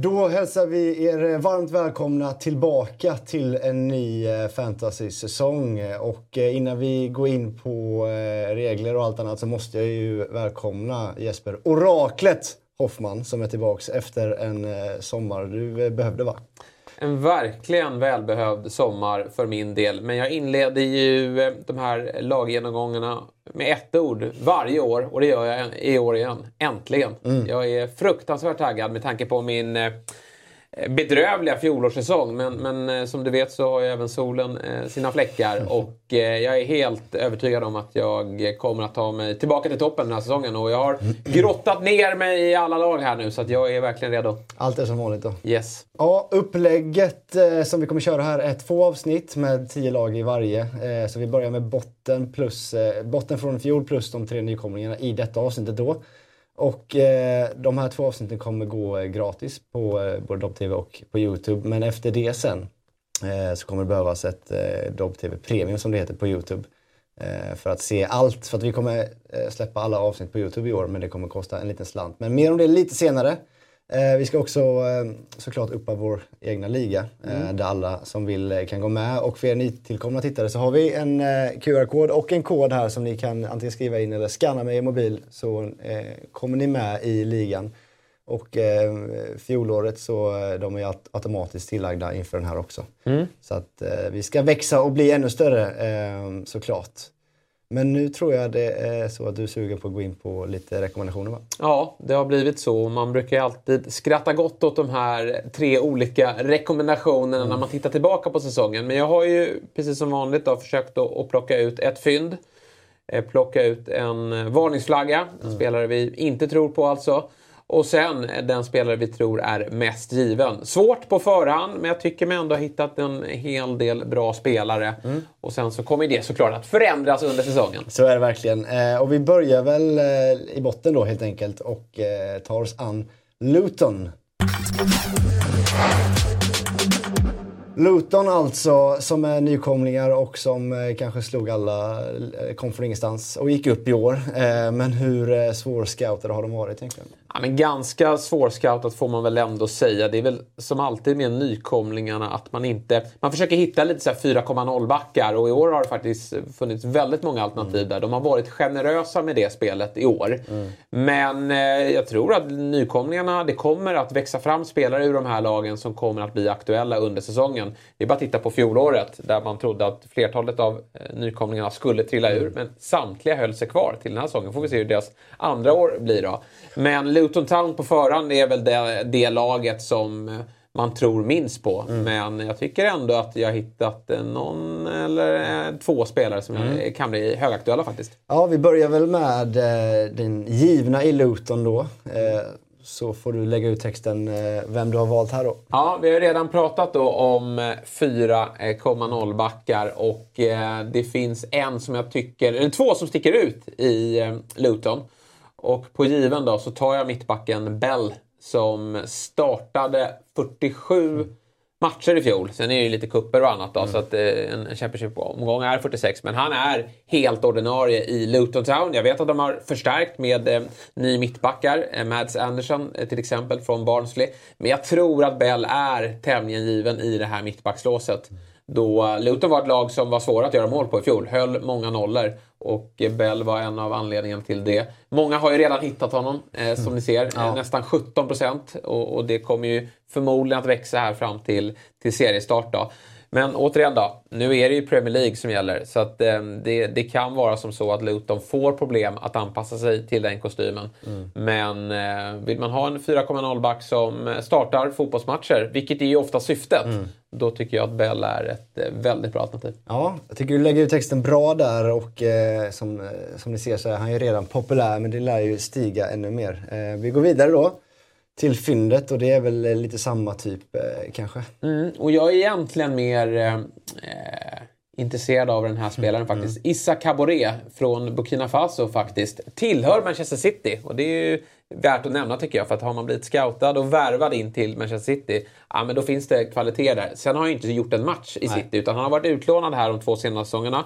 Då hälsar vi er varmt välkomna tillbaka till en ny eh, fantasy-säsong. Och eh, innan vi går in på eh, regler och allt annat så måste jag ju välkomna Jesper Oraklet Hoffman som är tillbaks efter en sommar du behövde va? En verkligen välbehövd sommar för min del. Men jag inleder ju de här laggenomgångarna med ett ord varje år och det gör jag i år igen. Äntligen! Mm. Jag är fruktansvärt taggad med tanke på min eh, bedrövliga fjolårssäsong. Men, men eh, som du vet så har ju även solen eh, sina fläckar. Mm. Och eh, jag är helt övertygad om att jag kommer att ta mig tillbaka till toppen den här säsongen. Och jag har mm. grottat ner mig i alla lag här nu så att jag är verkligen redo. Allt är som vanligt då? Yes. Ja, upplägget eh, som vi kommer köra här är två avsnitt med tio lag i varje. Eh, så vi börjar med botten, plus, eh, botten från i fjol plus de tre nykomlingarna i detta avsnittet då. Och eh, de här två avsnitten kommer gå eh, gratis på eh, både Dobb-TV och på Youtube. Men efter det sen eh, så kommer det behövas ett eh, Dobb-TV Premium som det heter på Youtube. Eh, för att se allt. För att vi kommer eh, släppa alla avsnitt på Youtube i år men det kommer kosta en liten slant. Men mer om det lite senare. Eh, vi ska också eh, såklart uppa vår egna liga eh, mm. där alla som vill kan gå med. Och för er nytillkomna tittare så har vi en QR-kod och en kod här som ni kan antingen skriva in eller scanna med er mobil så kommer ni med i ligan. Och eh, fjolåret så de är automatiskt tillagda inför den här också. Mm. Så att eh, vi ska växa och bli ännu större eh, såklart. Men nu tror jag det är så att du är sugen på att gå in på lite rekommendationer va? Ja, det har blivit så. Man brukar ju alltid skratta gott åt de här tre olika rekommendationerna mm. när man tittar tillbaka på säsongen. Men jag har ju precis som vanligt då, försökt att plocka ut ett fynd. Eh, plocka ut en varningsflagga, en mm. spelare vi inte tror på alltså. Och sen den spelare vi tror är mest given. Svårt på förhand, men jag tycker mig ändå ha hittat en hel del bra spelare. Mm. Och sen så kommer det såklart att förändras under säsongen. Så är det verkligen. Eh, och vi börjar väl eh, i botten då helt enkelt och eh, tar oss an Luton. Luton alltså, som är nykomlingar och som eh, kanske slog alla, eh, kom från ingenstans och gick upp i år. Eh, men hur svårscoutade har de varit egentligen? Ja, men ganska svårscoutat får man väl ändå säga. Det är väl som alltid med nykomlingarna att man inte... Man försöker hitta lite 4,0 backar och i år har det faktiskt funnits väldigt många alternativ mm. där. De har varit generösa med det spelet i år. Mm. Men eh, jag tror att nykomlingarna, det kommer att växa fram spelare ur de här lagen som kommer att bli aktuella under säsongen. Det är bara att titta på fjolåret där man trodde att flertalet av eh, nykomlingarna skulle trilla ur. Mm. Men samtliga höll sig kvar till den här säsongen. Får vi se hur deras andra år blir då. Men Luton Town på förhand är väl det, det laget som man tror minst på. Mm. Men jag tycker ändå att jag hittat någon eller eh, två spelare som mm. kan bli högaktuella faktiskt. Ja, vi börjar väl med eh, den givna i Luton då. Eh, så får du lägga ut texten vem du har valt här då. Ja, vi har redan pratat då om 4,0 backar och det finns en som jag tycker, eller två som sticker ut i Luton. Och på given då så tar jag mittbacken Bell som startade 47 matcher i fjol. Sen är det ju lite kupper och annat då, mm. så att eh, en Championship-omgång är 46. Men han är helt ordinarie i Luton Town. Jag vet att de har förstärkt med eh, ny mittbackar. Eh, Mads Anderson eh, till exempel från Barnsley. Men jag tror att Bell är tämligen given i det här mittbackslåset. Mm. Då Luton var ett lag som var svåra att göra mål på i fjol. Höll många nollor. Och Bell var en av anledningarna till det. Många har ju redan hittat honom, eh, som mm. ni ser. Ja. Eh, nästan 17 procent. Och, och, det kommer ju förmodligen att växa här fram till, till seriestart. Då. Men återigen då, nu är det ju Premier League som gäller. Så att, eh, det, det kan vara som så att Luton får problem att anpassa sig till den kostymen. Mm. Men eh, vill man ha en 4,0-back som startar fotbollsmatcher, vilket är ju ofta syftet, mm. då tycker jag att Bell är ett eh, väldigt bra alternativ. Ja, jag tycker du lägger ut texten bra där och eh, som, eh, som ni ser så är han ju redan populär men det lär ju stiga ännu mer. Eh, vi går vidare då till fyndet och det är väl lite samma typ eh, kanske. Mm, och jag är egentligen mer eh, intresserad av den här spelaren mm. faktiskt. Issa Caboret från Burkina Faso faktiskt. Tillhör Manchester City och det är ju värt att nämna tycker jag. För att har man blivit scoutad och värvad in till Manchester City, ja men då finns det kvalitet där. Sen har han ju inte gjort en match i Nej. City utan han har varit utlånad här de två senaste säsongerna.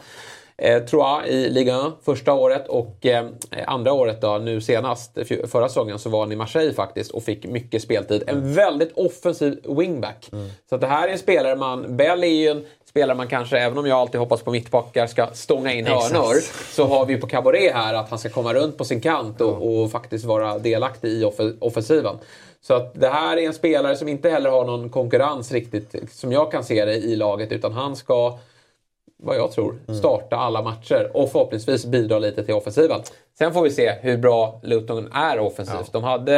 Eh, Troyes i Ligue 1 första året och eh, andra året då, nu senast, förra säsongen, så var han i Marseille faktiskt och fick mycket speltid. En väldigt offensiv wingback. Mm. Så det här är en spelare man... Bell är ju en spelare man kanske, även om jag alltid hoppas på mittbackar, ska stånga in hörnor. Så har vi på Caboret här att han ska komma runt på sin kant och, och faktiskt vara delaktig i off offensiven. Så att det här är en spelare som inte heller har någon konkurrens riktigt, som jag kan se det, i laget. Utan han ska, vad jag tror, mm. starta alla matcher och förhoppningsvis bidra lite till offensiven. Sen får vi se hur bra Luton är offensivt. Ja. De hade,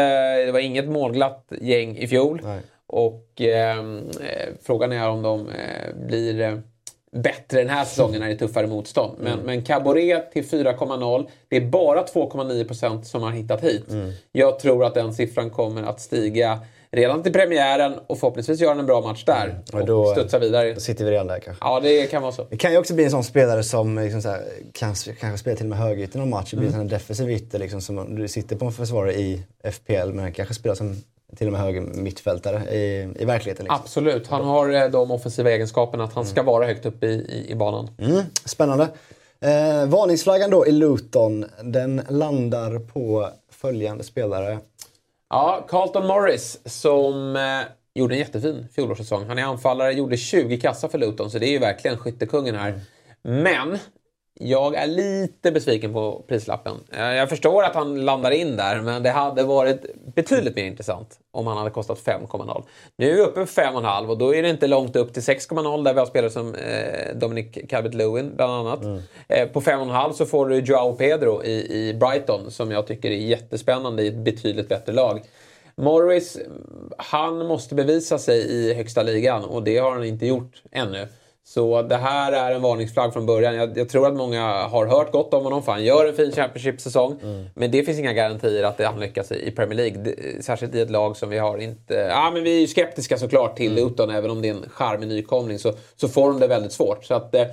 det var inget målglatt gäng i fjol. Nej. Och ehm, eh, frågan är om de eh, blir eh, bättre den här säsongen när det är tuffare motstånd. Men, mm. men Caboret till 4,0. Det är bara 2,9% som har hittat hit. Mm. Jag tror att den siffran kommer att stiga redan till premiären och förhoppningsvis göra en bra match där. Mm. Och, och då studsa vidare. Då sitter vi redan där kanske. Ja, det kan vara så. Det kan ju också bli en sån spelare som liksom så här, kanske, kanske spelar till och med högerytter någon match. Det blir mm. en defensiv ytter liksom, som du sitter på en försvarare i FPL men kanske spelar som till och med höger mittfältare i, i verkligheten. Liksom. Absolut, han har eh, de offensiva egenskaperna att han ska mm. vara högt upp i, i, i banan. Mm, spännande. Eh, varningsflaggan då i Luton, den landar på följande spelare. Ja, Carlton Morris som eh, gjorde en jättefin fjolårssäsong. Han är anfallare, gjorde 20 kassar för Luton, så det är ju verkligen skyttekungen här. Mm. Men jag är lite besviken på prislappen. Eh, jag förstår att han landar in där, men det hade varit betydligt mer intressant om han hade kostat 5,0. Nu är vi uppe på 5,5 och då är det inte långt upp till 6,0 där vi har spelare som eh, Dominic Calvert-Lewin bland annat. Mm. Eh, på 5,5 så får du Joao Pedro i, i Brighton som jag tycker är jättespännande i ett betydligt bättre lag. Morris, han måste bevisa sig i högsta ligan och det har han inte gjort ännu. Så det här är en varningsflagg från början. Jag, jag, tror att många har hört gott om honom för han gör en fin Championship-säsong. Mm. Men det finns inga garantier att han lyckas i, Premier League. Det, särskilt i ett lag som vi har inte... Ja, men vi är ju skeptiska såklart till mm. Luton. Även om det är en charmig nykomling så, så får de det väldigt svårt. Så att, eh,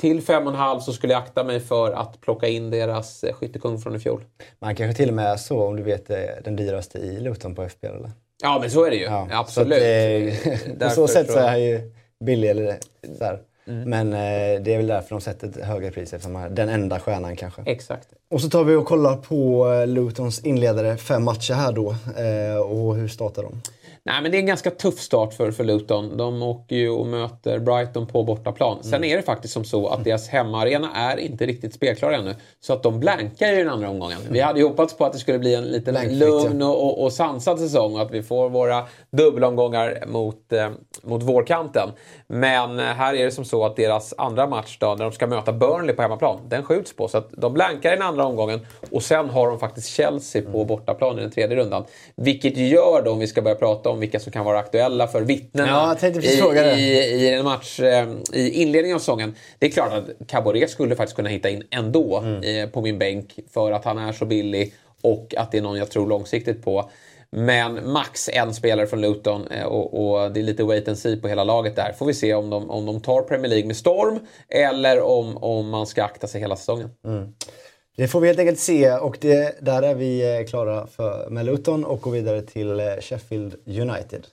till 5,5 så skulle jag akta mig för att plocka in deras eh, skyttekung från i fjol. Man kanske till och med är så, om du vet, eh, den dyraste i Luton på FPL eller? Ja, men så är det ju. Ja, Absolut. Så att, på så sätt så är han ju billig. Eller så mm. Men eh, det är väl därför de sätter ett högre pris eftersom de är den enda stjärnan kanske. Exakt. Och så tar vi och kollar på eh, Lutons inledare fem matcher här då. Eh, och hur startar de? Nej, men det är en ganska tuff start för, för Luton. De åker ju och möter Brighton på bortaplan. Sen mm. är det faktiskt som så att deras hemmaarena är inte riktigt spelklar ännu. Så att de blankar i den andra omgången. Vi hade ju hoppats på att det skulle bli en lite lugn och, och, och, sansad säsong och att vi får våra dubbelomgångar mot, eh, mot vårkanten. Men här är det som så att deras andra match då, när de ska möta Burnley på hemmaplan, den skjuts på. Så att de blankar i den andra omgången och sen har de faktiskt Chelsea på bortaplan i den tredje rundan. Vilket gör då, om vi ska börja prata om vilka som kan vara aktuella för vittnena ja, i, i, i, en match eh, i inledningen av säsongen. Det är klart att Caboret skulle faktiskt kunna hitta in ändå mm. eh, på min bänk för att han är så billig och att det är någon jag tror långsiktigt på. Men max en spelare från Luton eh, och, och, det är lite wait and see på hela laget där. Får vi se om de, om de tar Premier League med storm eller om, om man ska akta sig hela säsongen. Mm. Det får vi helt enkelt se och det, där är vi eh, klara för, med Luton och går vidare till eh, Sheffield United.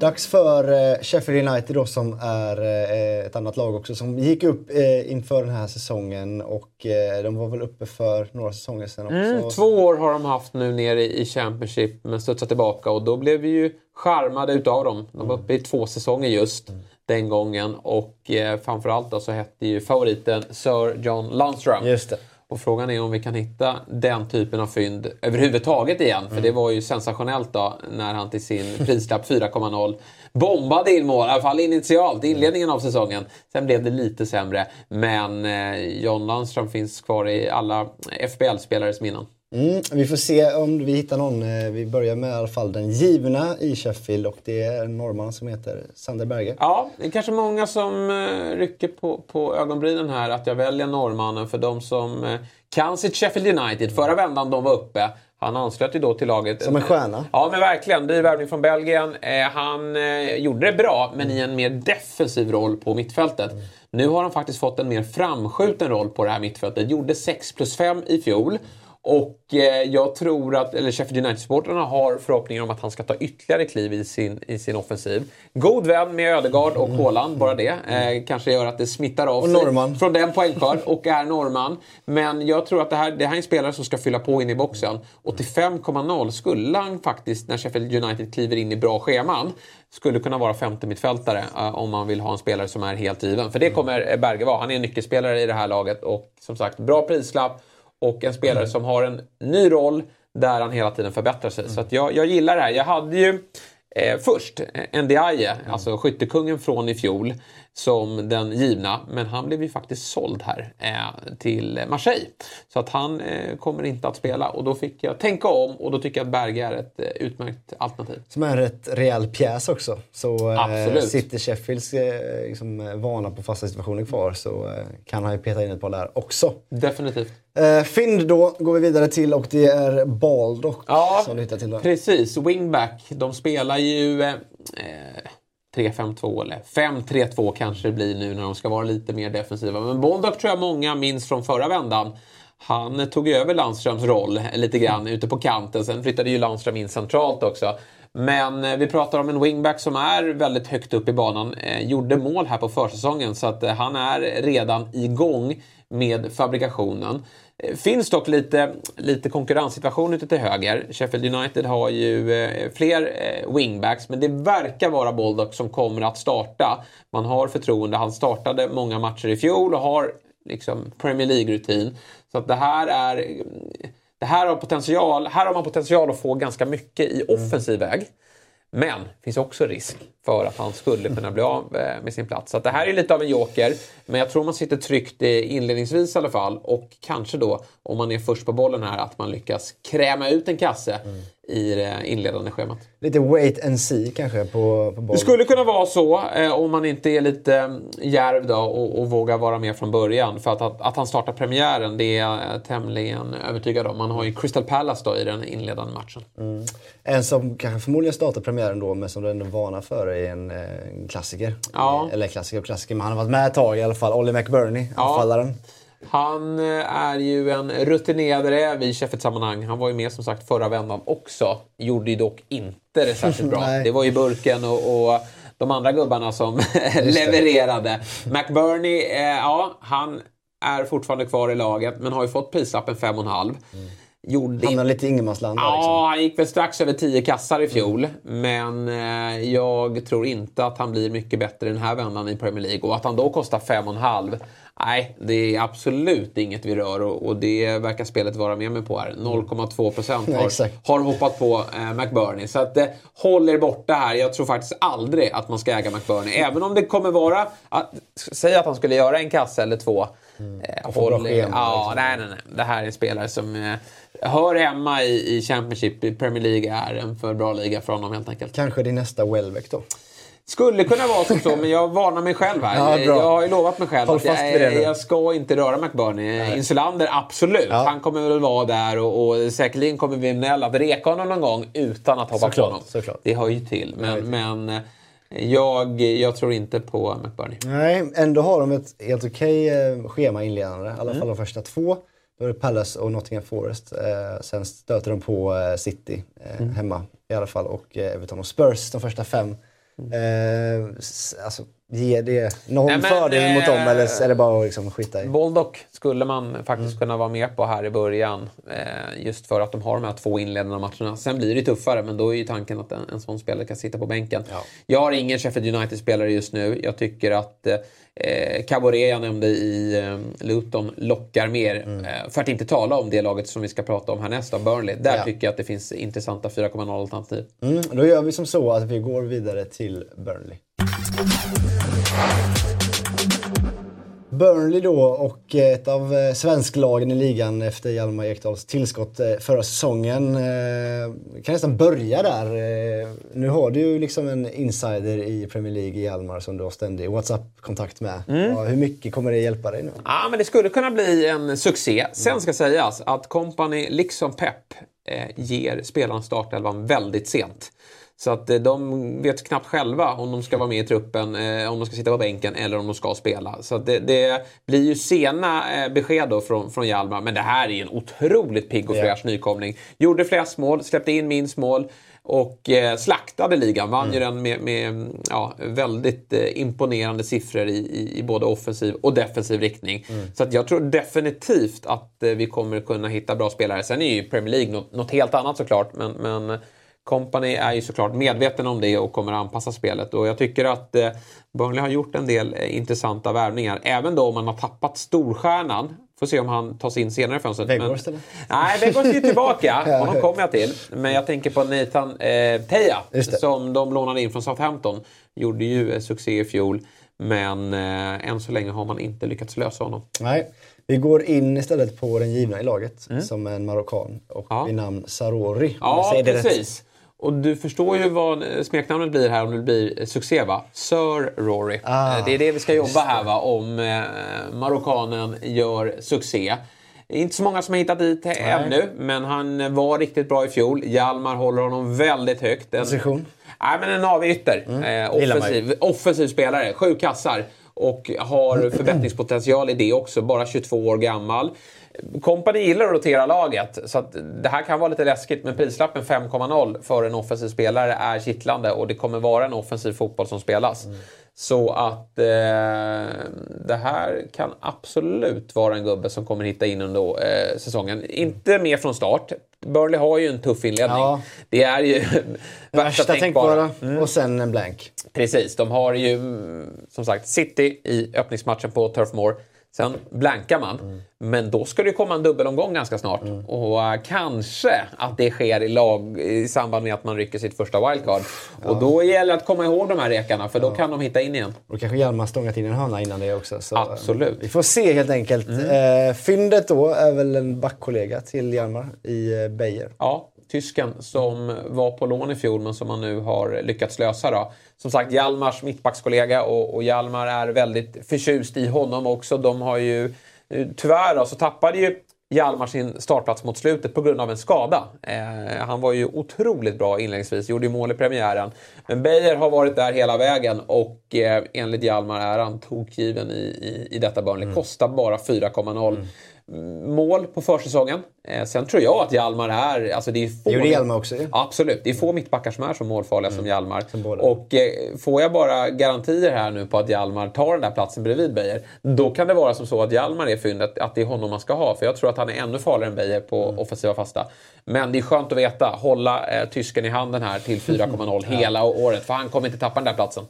Dags för eh, Sheffield United då som är eh, ett annat lag också som gick upp eh, inför den här säsongen och de var väl uppe för några säsonger sedan också. Mm, två år har de haft nu nere i Championship men studsat tillbaka och då blev vi ju charmade utav dem. De var uppe i två säsonger just mm. den gången och framförallt då så hette ju favoriten Sir John Lundström. Just det. Och frågan är om vi kan hitta den typen av fynd överhuvudtaget igen. Mm. För det var ju sensationellt då när han till sin prislapp 4,0 bombade in mål, i alla fall initialt, inledningen av säsongen. Sen blev det lite sämre. Men eh, John Landström finns kvar i alla FBL-spelares minnen. Mm, vi får se om vi hittar någon. Eh, vi börjar med i alla fall den givna i Sheffield och det är en norrman som heter Sander Berge. Ja, det är kanske många som uh, rycker på, på ögonbrynen här att jag väljer norrmannen för de som uh, kan sitt Sheffield United. Förra vändan de var uppe han anslöt ju då till laget. Som en stjärna. Ja, men verkligen. Dyr värvning från Belgien. Eh, han eh, gjorde det bra, men i en mer defensiv roll på mittfältet. Mm. Nu har han faktiskt fått en mer framskjuten roll på det här mittfältet. Gjorde 6 plus 5 i fjol. Och eh, jag tror att, eller Sheffield United-supportrarna har förhoppningar om att han ska ta ytterligare kliv i sin, i sin offensiv. God vän med Ödegaard och Haaland, bara det. Eh, kanske gör att det smittar av sig norrman. från den poängskörd och är norrman. Men jag tror att det här, det här är en spelare som ska fylla på in i boxen. Och till 5,0 skulle han faktiskt, när Sheffield United kliver in i bra scheman, skulle kunna vara femte mittfältare eh, om man vill ha en spelare som är helt given. För det kommer Berge vara. Han är en nyckelspelare i det här laget och som sagt, bra prislapp och en spelare som har en ny roll där han hela tiden förbättrar sig. Så att jag, jag gillar det här. Jag hade ju eh, först Ndiaye, alltså skyttekungen från i fjol, som den givna. Men han blev ju faktiskt såld här eh, till Marseille. Så att han eh, kommer inte att spela och då fick jag tänka om och då tycker jag att Berge är ett eh, utmärkt alternativ. Som är en rätt rejäl pjäs också. Så eh, sitter Sheffields eh, liksom, eh, vana på fasta situationer kvar så eh, kan han ju peta in ett par där också. Definitivt. Eh, Fynd då går vi vidare till och det är Baldock Ja, som du hittar till. Då. precis. Wingback. De spelar ju eh, eh, 3-5-2 eller 5-3-2 kanske det blir nu när de ska vara lite mer defensiva. Men Bondock tror jag många minns från förra vändan. Han tog ju över Landströms roll lite grann ute på kanten. Sen flyttade ju Landström in centralt också. Men eh, vi pratar om en wingback som är väldigt högt upp i banan. Eh, gjorde mål här på försäsongen så att eh, han är redan igång med fabrikationen. Eh, Finns dock lite, lite konkurrenssituation ute till höger. Sheffield United har ju eh, fler eh, wingbacks men det verkar vara Baldock som kommer att starta. Man har förtroende. Han startade många matcher i fjol och har liksom Premier League-rutin. Så att det här är... Det här har, potential, här har man potential att få ganska mycket i offensiv väg. Men det finns också risk för att han skulle kunna bli av eh, med sin plats. Så att det här är lite av en joker. Men jag tror man sitter tryggt eh, inledningsvis i alla fall. Och kanske då, om man är först på bollen här, att man lyckas kräma ut en kasse mm i det inledande schemat. Lite wait and see kanske på, på Det Baldock. skulle kunna vara så eh, om man inte är lite mm, djärv då och, och vågar vara med från början. För att, att, att han startar premiären, det är jag tämligen övertygad om. Man har ju Crystal Palace då i den inledande matchen. En som kanske förmodligen startar premiären då men som du ändå varnar för är en, eh, en klassiker. Ja. Eller klassiker och klassiker, men han har varit med ett tag i alla fall. Ollie McBurney, Ja. Han eh, är ju en rutinerad räv i Sheffield-sammanhang. Han var ju med som sagt förra vändan också. Gjorde ju dock inte det särskilt bra. Det var ju Burken och, och de andra gubbarna som levererade. McBurney, eh, ja, han är fortfarande kvar i laget men har ju fått prislappen 5,5. Gjorde Hamnar lite i ingenmansland Ja, liksom. han gick väl strax över 10 kassar i fjol. Men eh, jag tror inte att han blir mycket bättre den här vändan i Premier League. Och att han då kostar 5,5. Nej, det är absolut inget vi rör och, och det verkar spelet vara med mig på här. 0,2 procent Ja, har, har hoppat på eh, McBurney. Så att, eh, håll er borta här. Jag tror faktiskt aldrig att man ska äga McBurney. Även om det kommer vara... Att, säg att han skulle göra en kasse eller två. Eh, få bra håll, ja, liksom. nej, nej, nej. Det här är en spelare som eh, hör hemma i, i Championship. I Premier League är en för bra liga för honom helt enkelt. Kanske din nästa Welbeck då. Skulle kunna vara som så, men jag varnar mig själv här. Ja, jag har ju lovat mig själv Håll att jag, jag ska inte röra McBurney. Insulander, absolut. Ja. Han kommer väl vara där och, och säkerligen kommer Vinell att reka honom någon gång utan att hoppa Såklart, på honom. såklart. Det hör ju till. Men, till. men eh, jag, jag tror inte på McBurney. Nej, ändå har de ett helt okej eh, schema inledande. I alla Mm. fall de första två. Då är det Palace och Nottingham Forest. Eh, sen stöter de på City eh, Mm. hemma i alla fall. Och Everton och Spurs de första fem. Mm. Eh, alltså, ger det någon Nej, men, fördel mot dem eh, eller är det bara att liksom skita i? Boldock skulle man faktiskt Mm. kunna vara med på här i början. Eh, just för att de har de här två inledande matcherna. Sen blir det tuffare, men då är ju tanken att en, en sån spelare kan sitta på bänken. Ja. Jag har ingen Sheffield United-spelare just nu. Jag tycker att eh, Caboret jag nämnde i eh, Luton lockar mer. Mm. Eh, för att inte tala om det laget som vi ska prata om härnäst, då, Burnley. Där Ja. tycker jag att det finns intressanta 4,0-alternativ. Mm, då gör vi som så att vi går vidare till Burnley. Burnley då och ett av eh, svensklagen i ligan efter Hjalmar Ekdals tillskott eh, förra säsongen. Eh, Vi kan nästan börja där. Eh, Nu har du ju liksom en insider i Premier League i Hjalmar som du har ständig WhatsApp-kontakt med. Ja, hur mycket kommer det hjälpa dig nu? Ja, men det skulle kunna bli en succé. Sen ska sägas att Company, liksom Pep, eh, ger spelaren startelvan väldigt sent. Så att eh, de vet knappt själva om de ska vara med i truppen, eh, om de ska sitta på bänken eller om de ska spela. Så det, det blir ju sena eh, besked då från, från Hjalmar. Men det här är ju en otroligt pigg och fräsch nykomling. Gjorde flest mål, släppte in minst mål. Och slaktade ligan, vann mm. ju den med, med ja, väldigt imponerande siffror i, i, i, både offensiv och defensiv riktning. Mm. Så att jag tror definitivt att vi kommer kunna hitta bra spelare. Sen är ju Premier League något, något helt annat såklart. Men, men Company är ju såklart medveten om det och kommer anpassa spelet. Och jag tycker att eh, Burnley har gjort en del eh, intressanta värvningar. Även då om man har tappat storstjärnan. Får se om han tas in senare i fönstret. Weghorst eller? Nej, Weghorst är tillbaka. Honom kommer jag till. Men jag tänker på Nathan eh, Teja som de lånade in från Southampton. Gjorde ju eh, succé i fjol. Men eh, än så länge har man inte lyckats lösa honom. Nej. Vi går in istället på den givna i laget mm. som en marockan och ja. vid namn Sarori. Ja, precis. Rätt. Och du förstår ju vad smeknamnet blir här om det blir succé va? Sir Rory. Ah, det är det vi ska jobba här va, om eh, marockanen gör succé. Inte så många som har hittat dit Nej. ännu, men han var riktigt bra i fjol. Hjalmar håller honom väldigt högt. En, Position? Nej, men en avytter. Mm. Eh, offensiv, offensiv spelare, sju kassar. Och har förbättringspotential i det också, bara 22 år gammal. Company gillar att rotera laget, så det här kan vara lite läskigt. Men prislappen 5,0 för en offensiv spelare är kittlande och det kommer vara en offensiv fotboll som spelas. Mm. Så att eh, det här kan absolut vara en gubbe som kommer hitta in under eh, säsongen. Inte med från start. Burnley har ju en tuff inledning. Ja. Det är ju värsta tänkbara. Mm. Och sen en blank. Precis, de har ju som sagt City i öppningsmatchen på Turf Moor. Sen blankar man. Mm. Men då ska det komma en dubbelomgång ganska snart. Mm. Och uh, kanske att det sker i, lag, i samband med att man rycker sitt första wildcard. Ja. Och då gäller det att komma ihåg de här rekarna för då kan de hitta in igen. Och kanske Hjalmar stångat in en hörna innan det också. Så, Absolut. Vi får se helt enkelt. Mm. Eh, fyndet då är väl en backkollega till Hjalmar i eh, Beijer. Ja, tysken som var på lån i fjol men som man nu har lyckats lösa. Då. Som sagt, Hjalmars mittbackskollega och, och Hjalmar är väldigt förtjust i honom också. De har ju eh, tyvärr då, så tappade ju Hjalmar sin startplats mot slutet på grund av en skada. Eh, han var ju otroligt bra inledningsvis, gjorde ju mål i premiären. Men Beijer har varit där hela vägen och eh, enligt Hjalmar är han tokgiven i, i, i detta Burnley. Mm. Kostar bara 4,0. Mm mål på försäsongen. Eh, sen tror jag att Hjalmar är... Alltså det är få, gjorde Hjalmar också ja. Absolut. Det är få mittbackar som är så målfarliga mm. som Hjalmar. Som och eh, får jag bara garantier här nu på att Hjalmar tar den där platsen bredvid Beijer. Då kan det vara som så att Hjalmar är fyndet, att det är honom man ska ha. För jag tror att han är ännu farligare än Beijer på mm. offensiva fasta. Men det är skönt att veta. Hålla eh, tysken i handen här till 4,0 ja. hela året. För han kommer inte tappa den där platsen.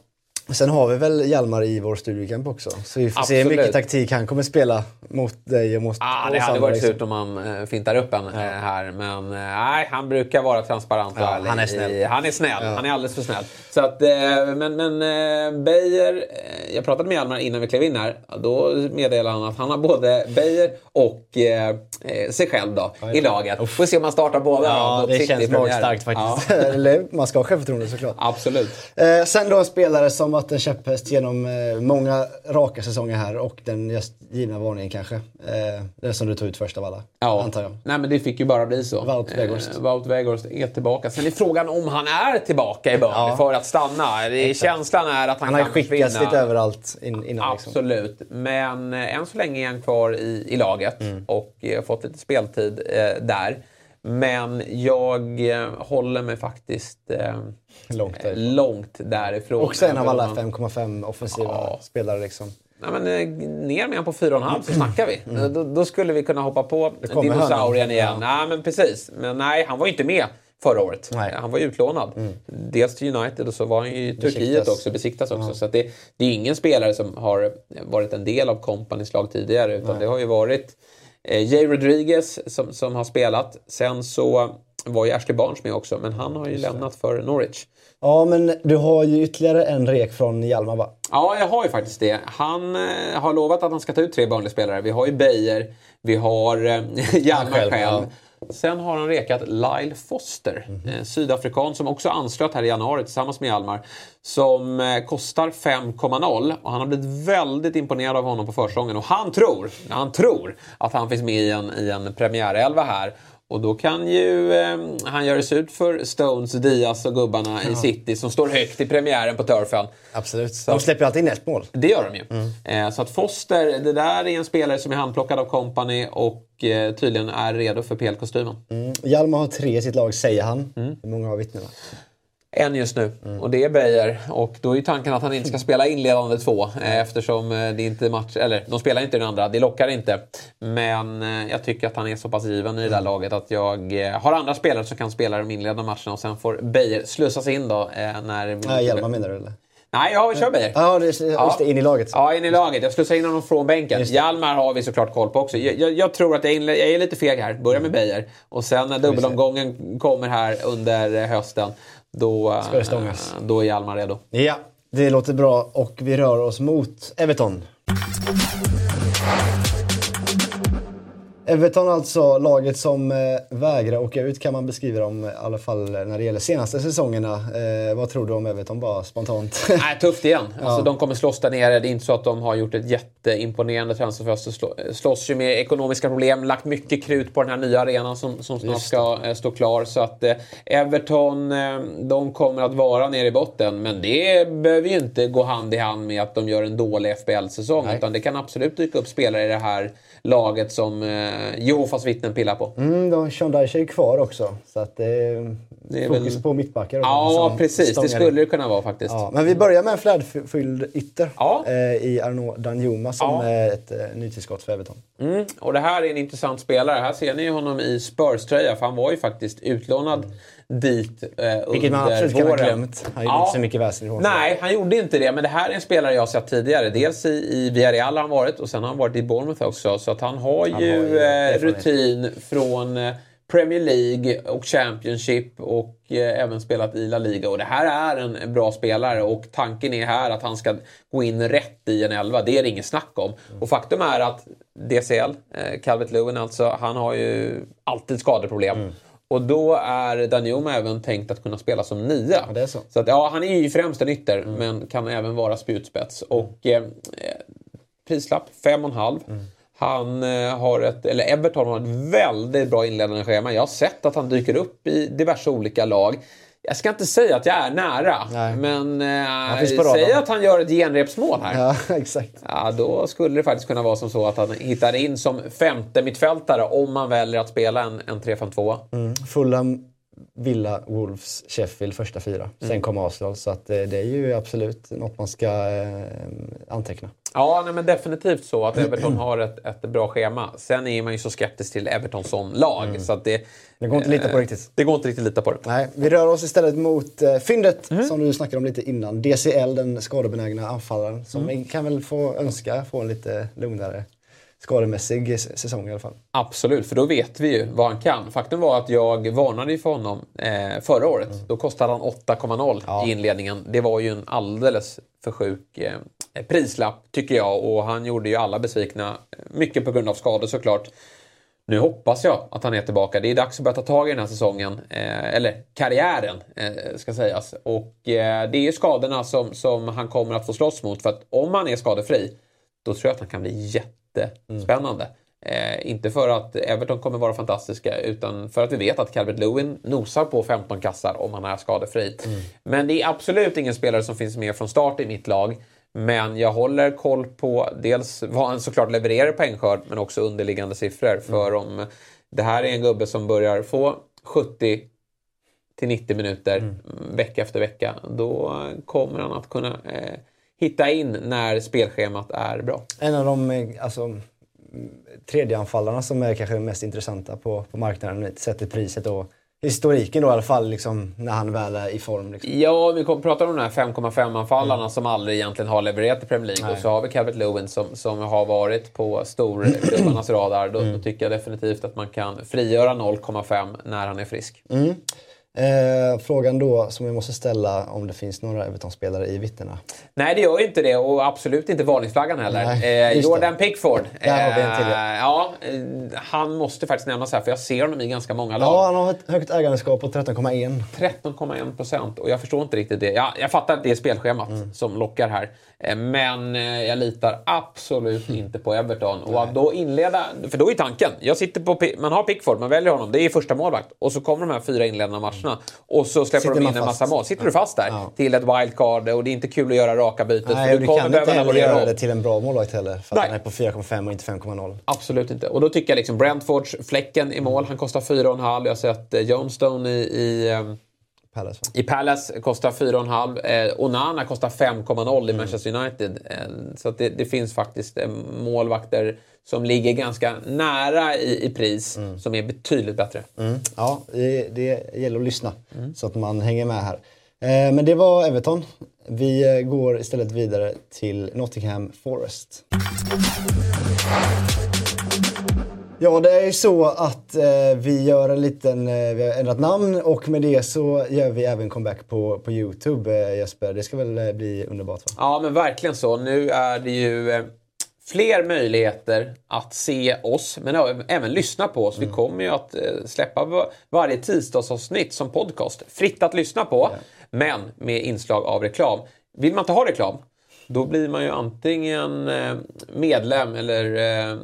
Sen har vi väl Hjalmar i vår studiecamp också. Så vi får Absolut. se hur mycket taktik han kommer spela mot dig och mot ah, Det hade varit liksom. surt om man äh, fintar upp en ja. äh, här. Men äh, nej, han brukar vara transparent ja, Han är snäll. Han är snäll. Ja. Han är alldeles för snäll. Så att, men men Beijer, jag pratade med Hjalmar innan vi klev in här. Då meddelade han att han har både Beijer och eh, sig själv då, ja, i laget. Uff. Får se om han startar båda. Ja, det känns magstarkt faktiskt. Man ska ha självförtroende såklart. Absolut. Eh, sen då en spelare som varit en käpphäst genom eh, många raka säsonger här och den just givna varningen kanske. Eh, den som du tog ut först av alla, ja. antar jag. Nej men det fick ju bara bli så. Wout Weghorst. Eh, Wout Weghorst är tillbaka. Sen är frågan om han är tillbaka i Burnley ja. för att stanna. Det, känslan är att han, han kan har skickats lite överallt in, innan. Liksom. Absolut. Liksom. Men eh, än så länge är han kvar i, i laget mm. och eh, fått lite speltid eh, där. Men jag håller mig faktiskt långt, därifrån. långt därifrån. Också en av alla 5,5 offensiva ja. spelare. Liksom. Nej, men, eh, ner med på 4,5 så snackar vi. Mm. Då, då, skulle vi kunna hoppa på dinosaurien igen. Ja. Nej, men precis. Men nej, han var ju inte med förra året. Nej. Han var utlånad. Mm. Dels till United och så var han ju i Turkiet besiktas. också, besiktas också. Ja. Så det, det är ingen spelare som har varit en del av Companys lag tidigare. Utan Nej. det har ju varit eh, Jay Rodriguez som, som har spelat. Sen så var ju Ashley Barnes med också, men han har ju lämnat för Norwich. Ja, men du har ju ytterligare en rek från Hjalmar va? Ja, jag har ju faktiskt det. Han eh, har lovat att han ska ta ut tre Burnley-spelare. Vi har ju Beijer, vi har eh, Hjalmar själv. själv. Ja. Sen har han rekat Lyle Foster, mm sydafrikan som också anslöt här i januari tillsammans med Hjalmar. Som kostar 5,0 och han har blivit väldigt imponerad av honom på försäsongen. Och han tror, han tror att han finns med i en, i en premiärelva här. Och då kan ju eh, han göra sig ut för Stones, Diaz och gubbarna ja. i City som står högt i premiären på Turfen. Absolut. Så de släpper alltid in ett mål. Det gör de ju. Mm. Eh, så att Foster, det där är en spelare som är handplockad av Company och eh, tydligen är redo för PL-kostymen. Mm. Hjalmar har tre i sitt lag, säger han. Mm. Hur många har vittnena? En just nu mm. och det är Beijer. Och då är tanken att han inte ska spela inledande två eh, eftersom eh, det inte match... Eller de spelar inte den andra, det lockar inte. Men eh, jag tycker att han är så pass given i det där laget att jag har andra spelare som kan spela de inledande matcherna och sen får Beijer slussas in då när... Ja, Hjelma menar du eller? Nej, ja, vi kör Beijer. Ja, just, det, in i laget. Ja, in i laget. Jag slussar in honom från bänken. Hjalmar har vi såklart koll på också. Jag, jag, jag tror att jag, inle- jag, är lite feg här. Börjar med Beijer. Och sen när dubbelomgången kommer här under hösten då, Ska det stångas. då är Hjalmar redo. Ja, det låter bra och vi rör oss mot Everton. Everton alltså, laget som eh, vägrar åka ut kan man beskriva dem i alla fall när det gäller senaste säsongerna. Eh, vad tror du om Everton bara spontant? Nej, tufft igen. Alltså, De kommer slåss där nere. Det är inte så att de har gjort ett jätteimponerande transferfönster. Slå, slåss ju med ekonomiska problem. Lagt mycket krut på den här nya arenan som, som snart ska eh, stå klar. Så att eh, Everton, eh, de kommer att vara nere i botten. Men det behöver ju inte gå hand i hand med att de gör en dålig FBL-säsong. Utan det kan absolut dyka upp spelare i det här laget som eh, Jehovas vittnen pillar på. Mm, då, Sean Dyche är kvar också. Så att, eh, det är fokus väl... på mittbackar. Ja, precis. Det skulle det kunna vara faktiskt. Ja, men vi börjar med en flärdfylld ytter ja. eh, i Arnaud Danjuma som ja. är ett eh, nytillskott för Everton. Mm, och det här är en intressant spelare. Här ser ni honom i Spurs-tröja, för han var ju faktiskt utlånad mm dit eh, Vilket man absolut våren. kan ha glömt. Han gjorde ja. inte så mycket väsen i Nej, han gjorde inte det. Men det här är en spelare jag har sett tidigare. Dels i, i Villarreal har han varit och sen har han varit i Bournemouth också. Så att han har han ju, har eh, rutin från eh, Premier League och Championship och eh, även spelat i La Liga. Och det här är en bra spelare och tanken är här att han ska gå in rätt i en elva. Det är det inget snack om. Mm. Och faktum är att DCL, eh, Calvert Lewin alltså, han har ju alltid skadeproblem. Mm. Och då är Danjuma även tänkt att kunna spela som nia. Ja, så. så att, ja, han är ju främst en ytter, mm. men kan även vara spjutspets. Och eh, prislapp 5,5. Mm. Han eh, har ett, eller Everton har ett väldigt bra inledande schema. Jag har sett att han dyker upp i diverse olika lag. Jag ska inte säga att jag är nära, Nej. men eh, säg att han gör ett genrepsmål här. Ja, exakt. Ja, då skulle det faktiskt kunna vara som så att han hittar in som femte mittfältare om man väljer att spela en, en 3-5-2. Mm. Fulham, Villa, Wolves, Sheffield första fyra. Mm. Sen kom Arsenal, så att, eh, det är ju absolut något man ska eh, anteckna. Ja, nej, men definitivt så att Everton har ett, ett bra schema. Sen är man ju så skeptisk till Everton som lag. Mm. Så att det, det går inte att lita på riktigt. Det går inte riktigt att lita på det. Nej, vi rör oss istället mot eh, fyndet mm. som du snackade om lite innan. DCL, den skadebenägna anfallaren. Som mm. kan väl få önska få en lite lugnare skademässig säsong i alla fall. Absolut, för då vet vi ju vad han kan. Faktum var att jag varnade för honom eh, förra året. Mm. Då kostade han 8,0 ja. i inledningen. Det var ju en alldeles för sjuk eh, prislapp tycker jag och han gjorde ju alla besvikna. Mycket på grund av skador såklart. Nu hoppas jag att han är tillbaka. Det är dags att börja ta tag i den här säsongen. Eh, eller karriären, eh, ska sägas. Och eh, det är skadorna som, som han kommer att få slåss mot. För att om han är skadefri, då tror jag att han kan bli jättespännande. Mm. Eh, inte för att Everton kommer vara fantastiska utan för att vi vet att Calvert Lewin nosar på 15 kassar om han är skadefri. Mm. Men det är absolut ingen spelare som finns med från start i mitt lag. Men jag håller koll på dels vad han såklart levererar poängskörd men också underliggande siffror. Mm. För om det här är en gubbe som börjar få 70 till 90 minuter mm. vecka efter vecka, då kommer han att kunna eh, hitta in när spelschemat är bra. En av de eh, alltså, tredjeanfallarna som är kanske mest intressanta på, på marknaden sett till priset och historiken då i alla fall, liksom, när han väl är i form. Liksom. Ja, vi pratar om de här 5,5-anfallarna mm. som aldrig egentligen har levererat i Premier League. Nej. Och så har vi Calvert Lewin som, som har varit på storklubbarnas radar. Då, mm. då, tycker jag definitivt att man kan frigöra 0,5 när han är frisk. Mm. Eh, frågan då som jag måste ställa om det finns några Everton-spelare i vittnena. Nej, det gör ju inte det och absolut inte varningsflaggan heller. Nej, eh, Jordan det. Pickford. Där har vi en till, Eh, ja, eh, han måste faktiskt nämnas här för jag ser honom i ganska många lag. Ja, han har ett högt ägandeskap på 13,1. 13,1 procent och jag förstår inte riktigt det. Ja, jag fattar att det är spelschemat Mm. som lockar här. Eh, Men eh, jag litar absolut inte på Everton. Och att då inleda, för då är tanken, jag sitter på, man har Pickford, man väljer honom, det är första målvakt. Och så kommer de här fyra inledande matcherna och så släpper Sitter de in en massa mål. Sitter du fast där Ja. till ett wildcard och det är inte kul att göra raka byten. Nej, och du kan inte heller göra det till en bra målvakt heller. För att Nej. han är på 4,5 och inte 5,0. Absolut inte. Och då tycker jag liksom Brentfords Fläcken i mål, han kostar 4,5. Jag har sett eh, Johnstone i, i ehm, Palace? I Palace kostar 4,5. Eh, Onana kostar 5,0 i Manchester United. Eh, så det, det finns faktiskt eh, målvakter som ligger ganska nära i, i pris som är betydligt bättre. Mm. Ja, det, det gäller att lyssna Mm. så att man hänger med här. Eh, men det var Everton. Vi eh, går istället vidare till Nottingham Forest. Ja, det är ju så att eh, vi gör en liten, eh, vi har ändrat namn och med det så gör vi även comeback på, på Youtube eh, Jesper. Det ska väl eh, bli underbart va? Ja, men verkligen så. Nu är det ju eh, fler möjligheter att se oss, men även lyssna på oss. Vi kommer ju att eh, släppa va- varje tisdagsavsnitt som podcast. Fritt att lyssna på, men med inslag av reklam. Vill man inte ha reklam, då blir man ju antingen eh, medlem eller eh,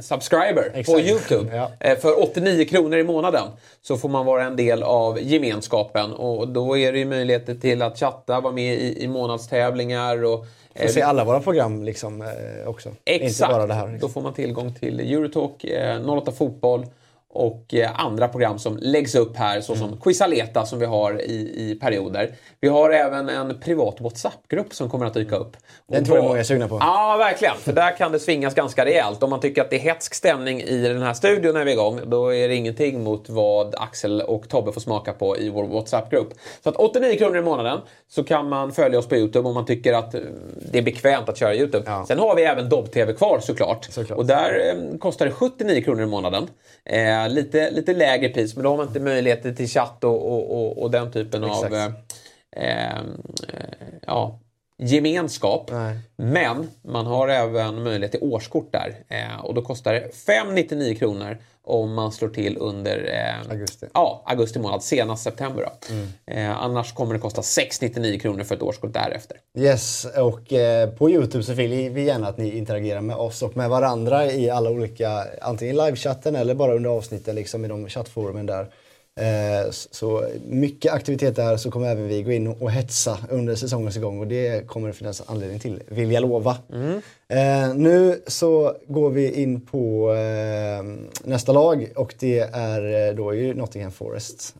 subscriber på Exakt. Youtube. Ja. Eh, För 89 kronor i månaden så får man vara en del av gemenskapen och då är det ju möjligheter till att chatta, vara med i, i månadstävlingar och Får se alla våra program liksom också. Exakt. Inte bara det här. Då Liksom. får man tillgång till Eurotalk, eh, 08 Fotboll och eh, andra program som läggs upp här såsom Mm. Quizaleta som vi har i, i perioder. Vi har även en privat WhatsApp-grupp som kommer att dyka upp. Den Och tror jag många är sugna på. Ja, verkligen. För där kan det svingas ganska rejält. Om man tycker att det är hetsk stämning i den här studion när vi är igång, då är det ingenting mot vad Axel och Tobbe får smaka på i vår WhatsApp-grupp. Så att 89 kronor i månaden så kan man följa oss på YouTube om man tycker att eh, det är bekvämt att köra YouTube. Ja. Sen har vi även Dobb-TV kvar såklart. Såklart. Och där eh, kostar det 79 kronor i månaden. Eh, lite, lite lägre pris, men då har man inte möjligheter till chatt och, och, och, och den typen Exakt. av eh, eh, eh, ja, gemenskap. Nej. Men man har även möjlighet till årskort där. Eh, och då kostar det 599 kronor om man slår till under eh, Augusti. Ja, augusti månad, senast september. Då. Mm. Eh, annars kommer det kosta 699 kronor för ett årskort därefter. Yes, och eh, på Youtube så vill vi gärna att ni interagerar med oss och med varandra i alla olika, antingen livechatten eller bara under avsnitten liksom i de chattforumen där. Eh, så mycket aktivitet där så kommer även vi gå in och hetsa under säsongens gång och det kommer det finnas anledning till, vill jag lova. Eh, nu så går vi in på eh, nästa lag och det är då ju Nottingham Forest.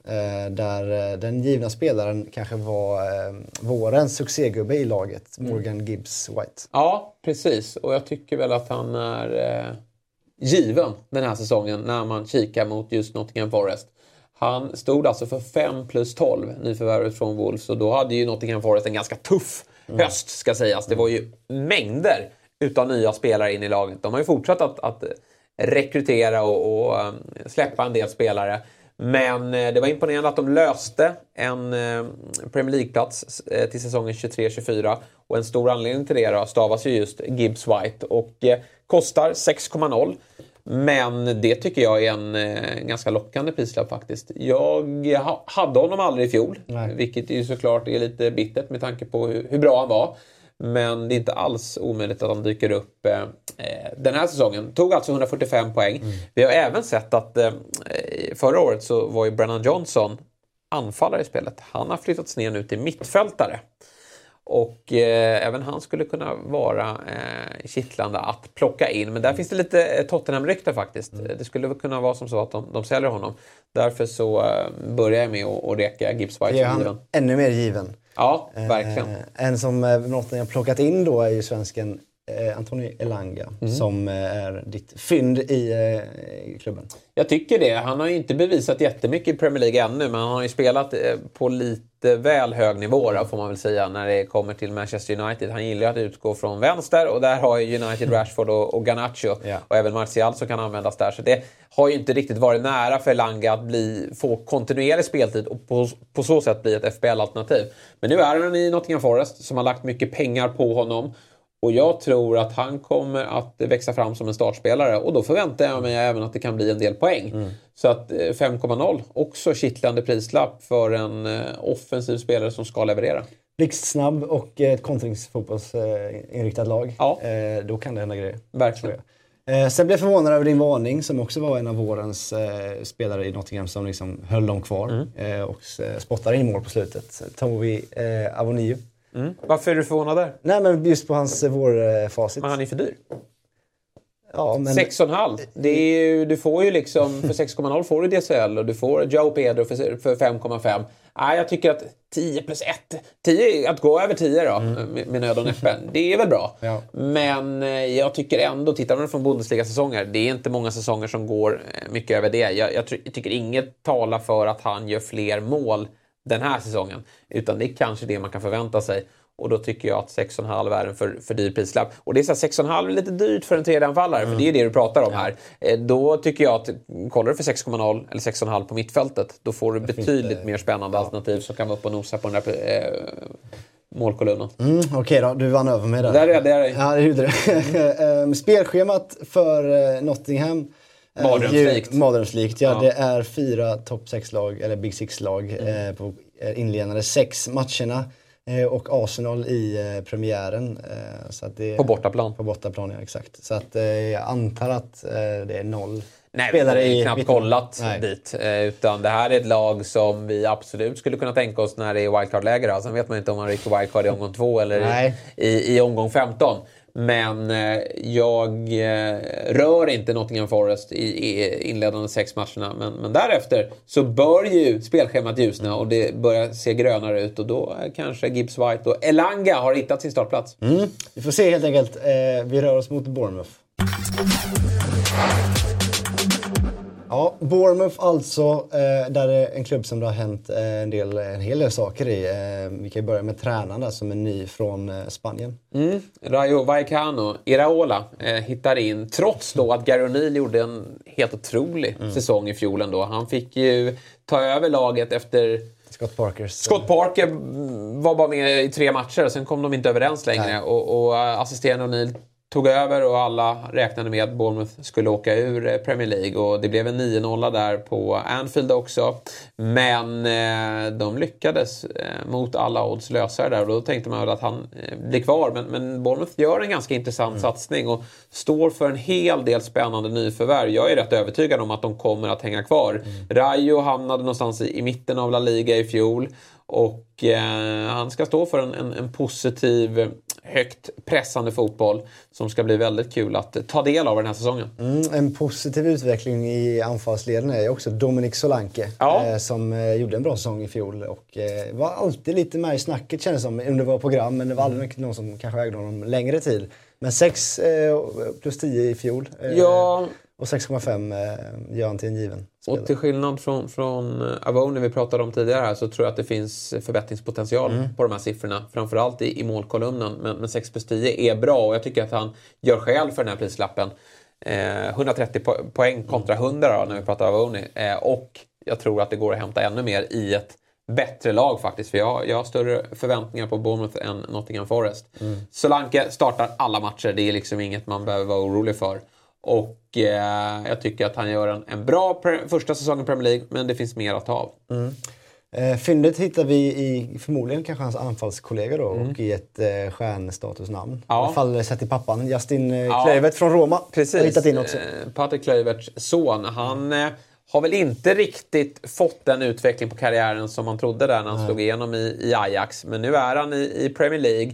Där den givna spelaren kanske var vårens succégubbe i laget, Morgan Gibbs White. Ja, precis. Och jag tycker väl att han är given den här säsongen när man kikar mot just Nottingham Forest. Han stod alltså för 5 plus 12, nyförvärvet från Wolves. Och då hade ju Nottingham Forest en ganska tuff höst, ska sägas. Det var ju mängder utav nya spelare in i laget. De har ju fortsatt att, att rekrytera och, och eh, släppa en del spelare. Men eh, det var imponerande att de löste en eh, Premier League-plats eh, till säsongen 23-24. Och en stor anledning till det då stavas ju just Gibbs White och eh, kostar 6,0. Men det tycker jag är en eh, ganska lockande prislapp faktiskt. Jag ha, hade honom aldrig i fjol, Nej. vilket ju såklart är lite bittert med tanke på hur, hur bra han var. Men det är inte alls omöjligt att han dyker upp eh, eh, den här säsongen. Tog alltså 145 poäng. Vi har även sett att eh, förra året så var ju Brennan Johnson anfallare i spelet. Han har flyttats ner nu till mittfältare. Och eh, även han skulle kunna vara eh, kittlande att plocka in. Men där finns det lite eh, Tottenham-rykte faktiskt. Det skulle kunna vara som så att de, de säljer honom. Därför så eh, börjar jag med att, att reka Gibbs White som given. ännu mer given. Ja, verkligen. Eh, en som eh, Nottingham plockat in då är ju svensken eh, Antonio Elanga som eh, är ditt fynd i eh, klubben. Jag tycker det. Han har ju inte bevisat jättemycket i Premier League ännu men han har ju spelat eh, på lite väl hög nivå då, får man väl säga när det kommer till Manchester United. Han gillar att utgå från vänster och där har ju United Rashford och, och Garnacho Ja. och även Martial som kan användas där. Så det har ju inte riktigt varit nära för Elanga att bli, få kontinuerlig speltid och på, på så sätt bli ett FBL-alternativ. Men nu är han i Nottingham Forest som har lagt mycket pengar på honom. Och jag tror att han kommer att växa fram som en startspelare och då förväntar jag mig även att det kan bli en del poäng. Så att eh, 5,0, också kittlande prislapp för en eh, offensiv spelare som ska leverera. Blixtsnabb och ett kontringsfotbollsinriktat lag. Ja. Eh, då kan det hända grejer. Verkligen. Eh, sen blev jag förvånad över din varning som också var en av vårens eh, spelare i Nottingham som liksom höll dem kvar Mm. eh, och eh, spottade in mål på slutet. Tovi eh, Avonio. Mm. Varför är du förvånad där? Nej men just på hans eh, vårfacit. Men han är för dyr. ja, men, 6,5. Det är ju, du får ju liksom, för 6,0 får du DCL och du får Joe Pedro för, för 5,5. Nej, jag tycker att 10 plus 1, 10, att gå över 10 då, med, med nöd och näppe, det är väl bra. Ja. Men eh, jag tycker ändå, tittar man från Bundesliga-säsonger, det är inte många säsonger som går eh, mycket över det. Jag, jag, jag tycker inget talar för att han gör fler mål den här säsongen. Utan det är kanske det man kan förvänta sig. Och då tycker jag att 6,5 är en för, för dyr prislapp. Och det är så här, 6,5 är lite dyrt för en tredjeanfallare, för det är ju det du pratar om här. Eh, Då tycker jag att, kollar du för 6,0 eller 6,5 på mittfältet, då får du betydligt mer spännande alternativ som kan vara uppe och nosa på den där eh, målkolumnen. Mm, Okej då, du vann över mig där. Där räddade jag dig. Ja, det gjorde det. Ehm, Spelschemat för eh, Nottingham. Är Mardrömslikt. ja. Ja. Det är fyra topp 6-lag, eller Big Six-lag, Mm. eh, på eh, inledande sex matcherna. Eh, och Arsenal i eh, premiären. Eh, så att det, På bortaplan. På bortaplan, ja exakt. Så att eh, jag antar att eh, det är noll Nej, vi har i knappt kollat Nej. dit. Eh, Utan det här är ett lag som vi absolut skulle kunna tänka oss när det är wildcard-läge. då. Sen vet man inte om man rycker wildcard i omgång två eller Nej. i, i omgång 15. Men eh, jag eh, rör inte Nottingham Forest i, i inledande sex matcherna. Men, men därefter så bör ju spelschemat ljusna och det börjar se grönare ut. Och då kanske Gibbs White och Elanga har hittat sin startplats. Mm. Vi får se helt enkelt. Eh, vi rör oss mot Bournemouth. Ja, Bournemouth alltså, eh, där är en klubb som det har hänt eh, en, del, en hel del saker i. Eh, vi kan börja med tränaren där som är ny från Spanien. Mm. Rayo Vallecano, Iraola, hittar in. Trots då att Gary O'Neill gjorde en helt otrolig säsong i fjol ändå. Han fick ju ta över laget efter... Scott Parkers. Scott Parker mm, var bara med i tre matcher sen kom de inte överens längre. Nej. Och, och assisterande O'Neill tog över och alla räknade med att Bournemouth skulle åka ur eh, Premier League. Och det blev en 9-0 där på Anfield också. Men eh, de lyckades eh, mot alla odds lösa det där och då tänkte man väl att han eh, blir kvar. Men, men Bournemouth gör en ganska intressant satsning och står för en hel del spännande nyförvärv. Jag är rätt övertygad om att de kommer att hänga kvar. Rayo hamnade någonstans i, i mitten av La Liga i fjol. Och eh, han ska stå för en, en, en positiv, högt pressande fotboll som ska bli väldigt kul att ta del av den här säsongen. Mm, en positiv utveckling i anfallsleden är också Dominic Solanke Ja. eh, som eh, gjorde en bra säsong i fjol och eh, var alltid lite med i snacket kändes som under våra program men det var aldrig någon som kanske ägde honom längre tid. Men 6 eh, plus 10 i fjol eh, Ja, och 6,5 eh, gör han till en given och spelare. till skillnad från, från eh, Avone vi pratade om tidigare här så tror jag att det finns förbättringspotential på de här siffrorna. Framförallt i, i målkolumnen. Men, men 6 plus 10 är bra och jag tycker att han gör skäl för den här prislappen. Eh, 130 po poäng kontra 100 då, när vi pratar Avone. Eh, och jag tror att det går att hämta ännu mer i ett bättre lag faktiskt. För jag, jag har större förväntningar på Bournemouth än Nottingham Forest. Solanke startar alla matcher. Det är liksom inget man behöver vara orolig för. Och eh, jag tycker att han gör en, en bra första säsong i Premier League, men det finns mer att ta av. Eh, fyndet hittar vi i förmodligen kanske hans anfallskollega då och i ett eh, stjärnstatusnamn. Mm. Ja. I alla fall sett till pappan, Justin eh, Ja. Kluivert från Roma. Precis. Har hittat in också. Eh, Patrik Kluiverts son. Han eh, har väl inte riktigt fått den utveckling på karriären som man trodde där när han slog igenom i, i Ajax. Men nu är han i, i Premier League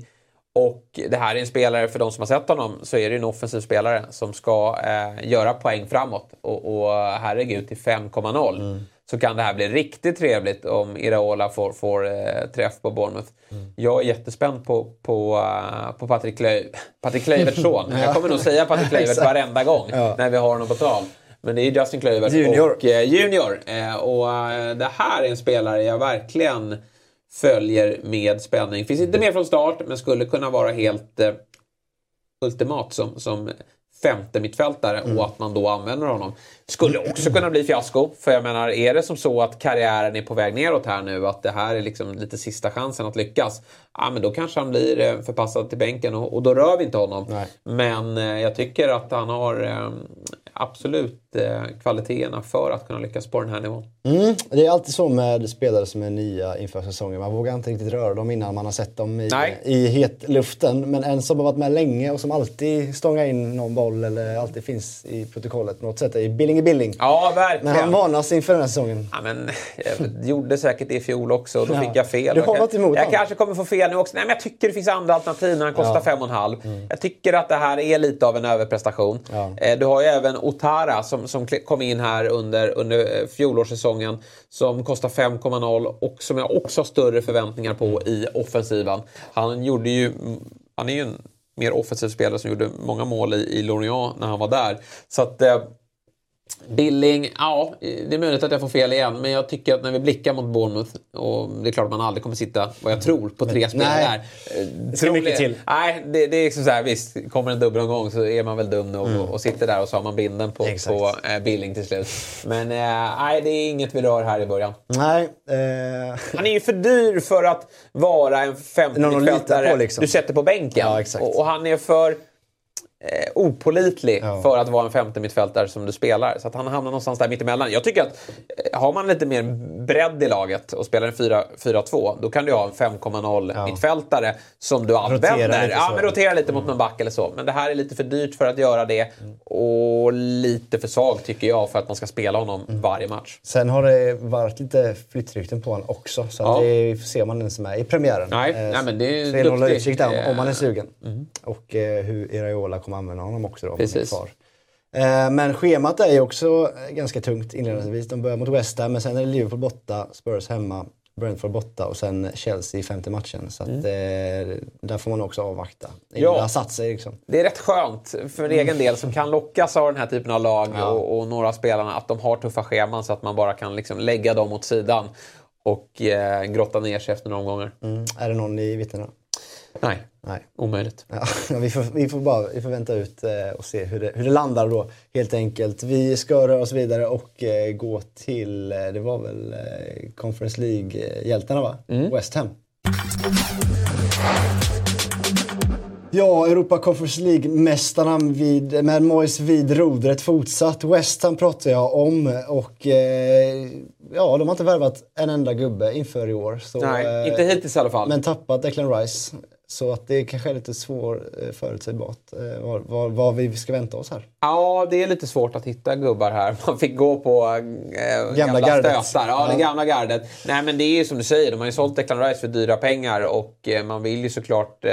Och det här är en spelare, för de som har sett honom, så är det en offensiv spelare som ska eh, göra poäng framåt. Och, och herregud, till 5,0 mm. så kan det här bli riktigt trevligt om Iraola får, får eh, träff på Bournemouth. Mm. Jag är jättespänd på, på, uh, på Patrik, Klöv, Patrik Klöiverts son. ja. Jag kommer nog säga Patrik Klöivert varenda gång ja. när vi har honom på tal. Men det är Justin Kluivert junior. och eh, Junior. Eh, och eh, det här är en spelare jag verkligen följer med spänning. Finns inte med från start men skulle kunna vara helt eh, ultimat som, som femte mittfältare mm. och att man då använder honom. Skulle också kunna bli fiasko. För jag menar, är det som så att karriären är på väg neråt här nu, att det här är liksom lite sista chansen att lyckas. Ja, men då kanske han blir eh, förpassad till bänken och, och då rör vi inte honom. Nej. Men eh, jag tycker att han har eh, absolut kvaliteterna för att kunna lyckas på den här nivån. Mm, det är alltid så med spelare som är nya inför säsongen. Man vågar inte riktigt röra dem innan man har sett dem i, i hetluften. Men en som har varit med länge och som alltid stångar in någon boll eller alltid finns i protokollet på något sätt är Billing Billing. Ja, verkligen. Men han varnas inför den här säsongen. Ja, men, jag gjorde säkert det i fjol också och då ja. fick jag fel. Du har något emot Jag, jag kanske kommer få fel nu också. Nej, men jag tycker det finns andra alternativ när han kostar ja. 5,5. Mm. Jag tycker att det här är lite av en överprestation. Ja. Eh, du har ju även Otara som, som kom in här under, under eh, fjolårssäsongen som kostar 5,0 och som jag också har större förväntningar på i offensiven. Han gjorde ju... Han är ju en mer offensiv spelare som gjorde många mål i, i Lorient när han var där. Så att... Eh, Billing, ja, det är möjligt att jag får fel igen. Men jag tycker att när vi blickar mot Bournemouth, och det är klart att man aldrig kommer sitta, vad jag tror, på tre spelare där. Det ska mycket till. Nej, det, det är liksom så här, visst, kommer en dubbelomgång så är man väl dum och, mm. och sitter där och så har man binden på, på äh, Billing till slut. Men äh, nej, det är inget vi rör här i början. Nej. Eh... Han är ju för dyr för att vara en 50-mittfältare liksom. du sätter på bänken. Ja, och, och han är för eh, opolitlig ja. för att vara en femte mittfältare som du spelar. Så att han hamnar någonstans där mittemellan. Jag tycker att eh, har man lite mer bredd i laget och spelar en 4-2 då kan du ha en 5,0 ja. mittfältare som du använder. ja, men rotera lite mm. mot någon back eller så. Men det här är lite för dyrt för att göra det och lite för svag tycker jag för att man ska spela honom mm. varje match. Sen har det varit lite flyttrykten på honom också. Så ja. det ser man inte med i premiären. Nej, eh, Nej men det är så hålla utkik där om man är sugen. Mm. Och eh, hur Iraola kommer använda honom också då. Precis. Kvar. Eh, men schemat är ju också ganska tungt inledningsvis. De börjar mot West Ham, men sen är det Liverpool borta, Spurs hemma, Brentford borta och sen Chelsea i femte matchen. Så att, mm. eh, där får man också avvakta. Ja. Det har satt sig liksom. Det är rätt skönt för mm. egen del som kan lockas av den här typen av lag ja. och, och, några spelarna att de har tuffa scheman så att man bara kan liksom lägga dem åt sidan och eh, grotta ner sig efter några omgångar. Mm. Är det någon i vittnena? Nej, Nej. omöjligt. Ja, vi, får, vi, får bara, vi får vänta ut eh, och se hur det, hur det landar då helt enkelt. Vi ska röra oss vidare och eh, gå till, eh, det var väl Conference League-hjältarna va? Mm. West Ham. Ja, Europa Conference League-mästarna med Moyes vid rodret fortsatt. West Ham pratar jag om och eh, ja, de har inte värvat en enda gubbe inför i år. Så, Nej, inte hittills i alla fall. Men tappat Declan Rice. Så att det kanske är lite svårt eh, förutsägbart eh, vad, vad, vad, vi ska vänta oss här. Ja, det är lite svårt att hitta gubbar här. Man fick gå på äh, gamla, gamla stötar. Ja, ja, det gamla gardet. Nej, men det är ju som du säger, de har ju sålt Declan Rice för dyra pengar och äh, man vill ju såklart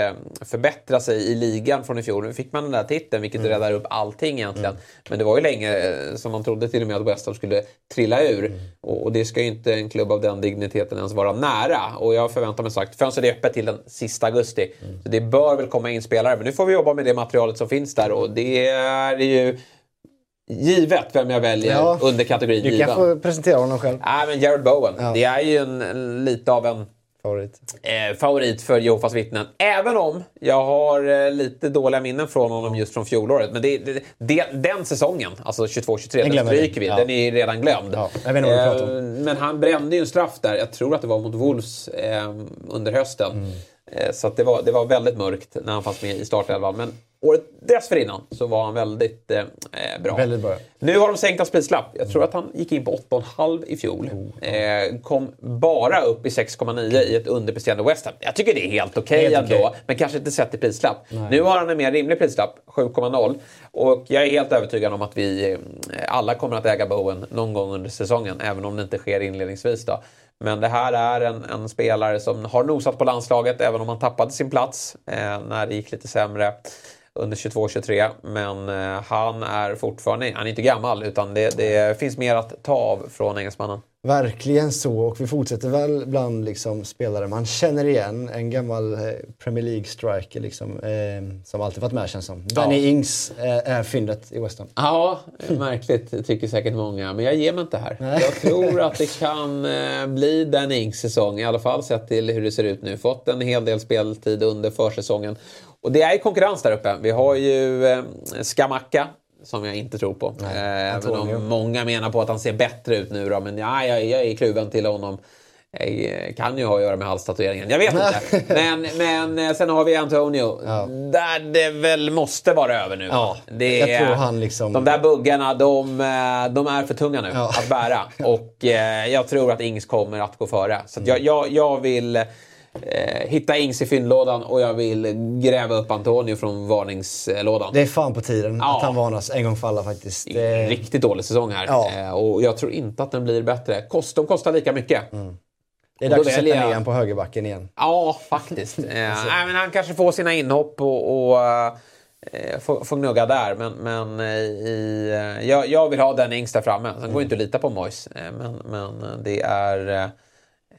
förbättra sig i ligan från i fjol. Nu fick man den där titeln, vilket mm. räddar upp allting egentligen. Mm. Men det var ju länge som man trodde till och med att West Ham skulle trilla ur. Mm. Och, och, det ska ju inte en klubb av den digniteten ens vara nära. Och jag förväntar mig sagt, fönstret är öppet till den sista augusti. Mm. Så det bör väl komma in spelare. Men nu får vi jobba med det materialet som finns där och det är ju givet vem jag väljer ja, under kategorin given. Du kan få presentera honom själv. Nej, men Jared Bowen. Ja. Det är ju en, lite av en Favorit. Eh, favorit för Jehovas vittnen. Även om jag har eh, lite dåliga minnen från honom just från fjolåret. Men det, det, det, den säsongen, alltså 22-23, den stryker vi. Ja. Den är redan glömd. Ja, eh, Men han brände ju en straff där. Jag tror att det var mot Wolves eh, under hösten. Mm. Eh, så det, var, det var väldigt mörkt när han fanns med i startelvan. Men året dessförinnan så var han väldigt eh, eh bra. Väldigt bra. Nu har de sänkt hans prislapp. Jag tror att han gick in på 8,5 i fjol. Oh. Eh, kom bara upp i 6,9 i ett underpresterande West Ham. Jag tycker det är helt okej okay ändå, okay. men kanske inte sett i prislapp. Nej. Nu har han en mer rimlig prislapp, 7,0. Och jag är helt övertygad om att vi eh, alla kommer att äga Bowen någon gång under säsongen, även om det inte sker inledningsvis. Då. Men det här är en, en spelare som har nosat på landslaget även om han tappade sin plats eh, när det gick lite sämre under 22-23. Men eh, han är fortfarande, han är inte gammal utan det, det finns mer att ta av från engelsmannen. Verkligen så och vi fortsätter väl bland liksom spelare man känner igen. En gammal eh, Premier League-striker liksom, eh, som alltid varit med känns som. Danny ja. Ings eh, är fyndet i West Ham. Ja, märkligt tycker säkert många. Men jag ger mig inte här. Nej. Jag tror att det kan eh, bli Danny Ings säsong. I alla fall sett till hur det ser ut nu. Fått en hel del speltid under försäsongen. Och det är konkurrens där uppe. Vi har ju eh, Skamacka som jag inte tror på. Nej, eh, även om många menar på att han ser bättre ut nu då. Men ja, jag, jag är kluven till honom. Jag eh, kan ju ha att göra med halstatueringen. Jag vet inte. Men, men eh, sen har vi Antonio. Ja. Där det väl måste vara över nu. Ja, det jag tror han liksom... De där buggarna, de, de är för tunga nu ja. att bära. Och jag tror att Ings kommer att gå före. Så jag, jag, jag vill eh, hitta Ings i fyndlådan och jag vill gräva upp Antonio från varningslådan. Det är fan på tiden ja. att han varnas en gång för alla faktiskt. Det en riktigt dålig säsong här. Ja. Eh, och jag tror inte att den blir bättre. Kost, de kostar lika mycket. Mm. Det är dags att sätta ner honom på högerbacken igen. Ja, faktiskt. eh, alltså. men han kanske får sina inhopp och, och eh, får, får gnugga där. Men, men eh, i, eh, jag, jag, vill ha den Ings där framme. Sen mm. går inte att lita på Mois. Eh, men, men det är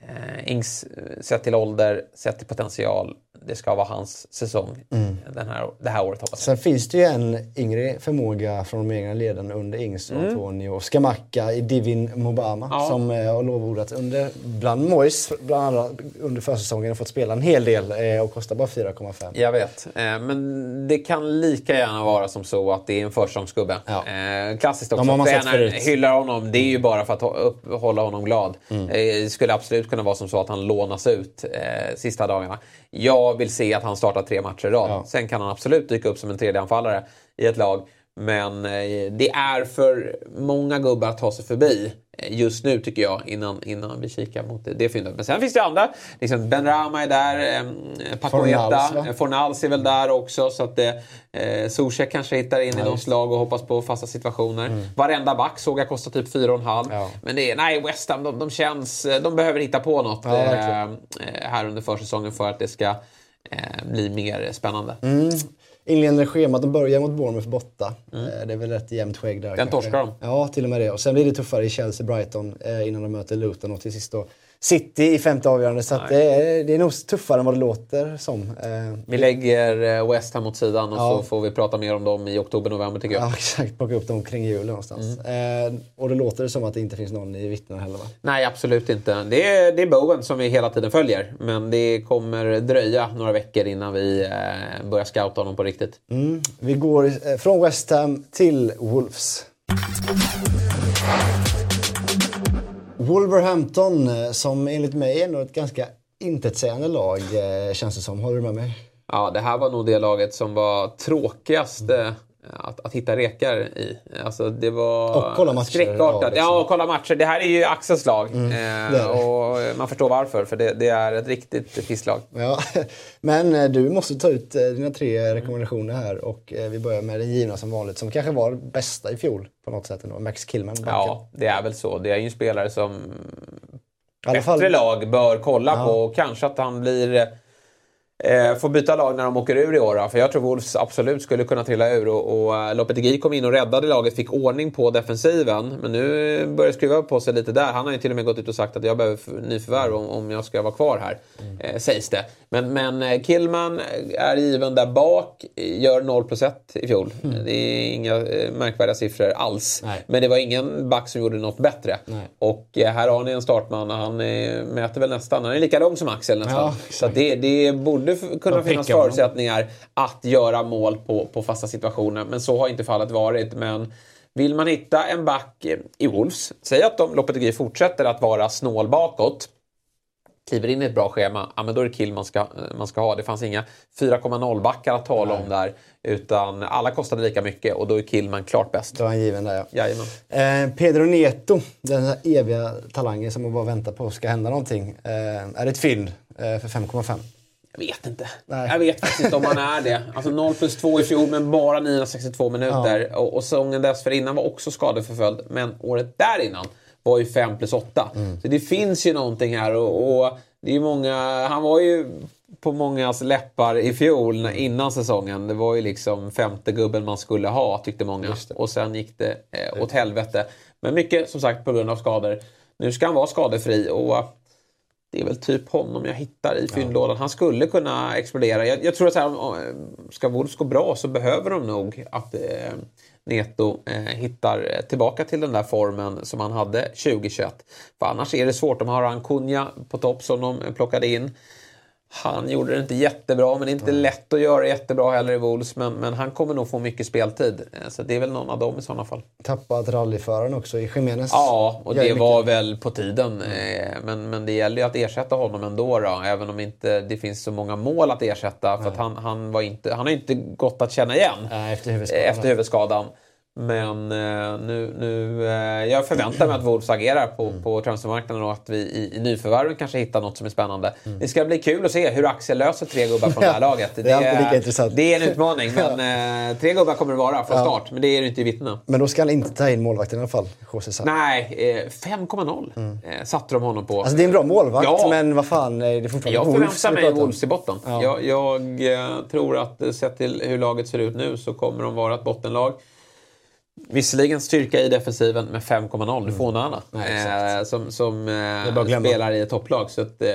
Eh, Ings, eh, sett till ålder, sett till potential, det ska vara hans säsong mm. den här, det här året hoppas jag. Sen finns det ju en yngre förmåga från de egna leden under Ings och mm. Antonio och Skamacka i Divin Mobama ja. som eh, har lovordats under, bland Mois, bland annat under försäsongen och fått spela en hel del eh, och kostar bara 4,5. Jag vet, eh, men det kan lika gärna vara som så att det är en försäsongsgubbe. Ja. Eh, klassiskt också, de tränaren hyllar honom, det är ju bara för att hålla honom glad. Mm. Det skulle absolut kunna vara som så att han lånas ut eh, sista dagarna. Jag vill se att han startar tre matcher i rad. Ja. Sen kan han absolut dyka upp som en tredje anfallare i ett lag. Men eh, det är för många gubbar att ta sig förbi eh, just nu tycker jag innan, innan vi kikar mot det, det fyndet. Men sen finns det andra. Liksom ben Rama är där, eh, Pacoeta, Fornals är väl där också. Så att eh, Zuzek kanske hittar in ja, i någon slag och hoppas på fasta situationer. Mm. Varenda back såg jag kostar typ 4,5. Ja. Men det är, nej, West Ham de, de, känns, de behöver hitta på något ja, eh, här under försäsongen för att det ska eh, bli mer spännande. Mm. Inledande schemat, de börjar mot Bournemouth borta. Mm. Eh, det är väl rätt jämnt skägg där. Den torskar de. Ja, till och med det. Och sen blir det tuffare i Chelsea-Brighton eh, innan de möter Luton och till sist då City i femte avgörande. Så det, är, det är nog tuffare än vad det låter som. Eh, vi lägger eh, West Ham åt sidan och ja. så får vi prata mer om dem i oktober-november tycker jag. Ja, exakt. Plocka upp dem kring jul någonstans. Mm. Eh, och då låter det som att det inte finns någon i vittnen heller va? Nej, absolut inte. Det är, det är Bowen som vi hela tiden följer. Men det kommer dröja några veckor innan vi eh, börjar scouta honom på riktigt. Mm. Vi går eh, från West Ham till Wolves. Wolverhampton, eh, som enligt mig är nog ett ganska intetsägande lag, eh, känns det som. Håller du med mig? Ja, det här var nog det laget som var tråkigast mm. Att, att hitta rekar i. Alltså, det var och kolla matcher. Skräckartat. Ja, liksom. ja, och kolla matcher. Det här är ju Axels lag. Mm, det det. Och man förstår varför, för det, det är ett riktigt pisslag. Ja, men du måste ta ut dina tre rekommendationer här och vi börjar med den givna som vanligt, som kanske var bästa i fjol på något sätt ändå. Max Killman. Backen. Ja, det är väl så. Det är ju en spelare som bättre fall... lag bör kolla ja. på. Och kanske att han blir eh, får byta lag när de åker ur i år. För jag tror Wolves absolut skulle kunna trilla ur. Och, och eh, Lopetegui kom in och räddade laget, fick ordning på defensiven. Men nu börjar det skruva på sig lite där. Han har ju till och med gått ut och sagt att jag behöver nyförvärv om, om jag ska vara kvar här. Mm. Eh, sägs det. Men, men eh, Killman är given där bak, gör 0 plus 1 i fjol. Mm. Det är inga eh, märkvärdiga siffror alls. Nej. Men det var ingen back som gjorde något bättre. Nej. Och här har ni en startman han mäter väl nästan, han är lika lång som Axel nästan. Ja, så det, det borde borde kunna finnas förutsättningar att göra mål på, på fasta situationer. Men så har inte fallet varit. Men vill man hitta en back i Wolves, säg att de, Lopetegui fortsätter att vara snål bakåt kliver in i ett bra schema, ja, men då är det kill man ska, man ska ha. Det fanns inga 4,0 backar att tala Nej. om där. Utan alla kostade lika mycket och då är Killman klart bäst. Då är han given där ja. Jajamän. Eh, Pedro Neto, den här eviga talangen som man bara väntar på ska hända någonting. Eh, är ett fynd eh, för 5,5. Jag vet inte. Nej. Jag vet faktiskt inte om han är det. Alltså 0 plus 2 i fjol men bara 962 minuter. Ja. Och, och säsongen dessförinnan var också skadeförföljd. Men året där innan var ju 5 plus 8. Mm. Så det finns ju någonting här och, och det är många, han var ju på mångas läppar i fjol innan säsongen. Det var ju liksom femte gubben man skulle ha tyckte många. Och sen gick det eh, åt helvete. Men mycket som sagt på grund av skador. Nu ska han vara skadefri och det är väl typ honom jag hittar i fyndlådan. Han skulle kunna explodera. Jag, jag tror att så här, ska Wolves gå bra så behöver de nog att eh, Neto eh, hittar tillbaka till den där formen som han hade 2021. För annars är det svårt. De har Ankunja på topp som de plockade in. Han gjorde det inte jättebra, men det är inte lätt att göra jättebra heller i Wolves. Men, men, han kommer nog få mycket speltid. Eh, så det är väl någon av dem i sådana fall. Tappat rallyföraren också i Jiménez. Ja, och det var väl på tiden. Mm. Men, men det gäller ju att ersätta honom ändå. Då, även om inte det finns så många mål att ersätta. För att han, han, var inte, han har inte gått att känna igen äh, efter huvudskadan. Efter huvudskadan. Men eh, nu, nu, eh, jag förväntar mig att Wolves agerar på, mm. på transfermarknaden och att vi i, i nyförvärven kanske hittar något som är spännande. Mm. Det ska bli kul att se hur Axel löser tre gubbar från det här laget. det, är alltid lika intressant. Det är en utmaning, men eh, tre gubbar kommer det vara från start. Men det är det inte i vittnena. Men då ska han inte ta in målvakten i alla fall, José Nej, eh, 5,0 mm. satte de honom på. Alltså det är en bra målvakt, ja. men vad fan, det är fortfarande Jag förväntar mig Wolves i botten. Ja. Jag, jag tror att sett till hur laget ser ut nu så kommer de vara ett bottenlag. Visserligen styrka i defensiven med 5,0. Du får Onana. Eh, som som eh, spelar i ett topplag. Så att, eh,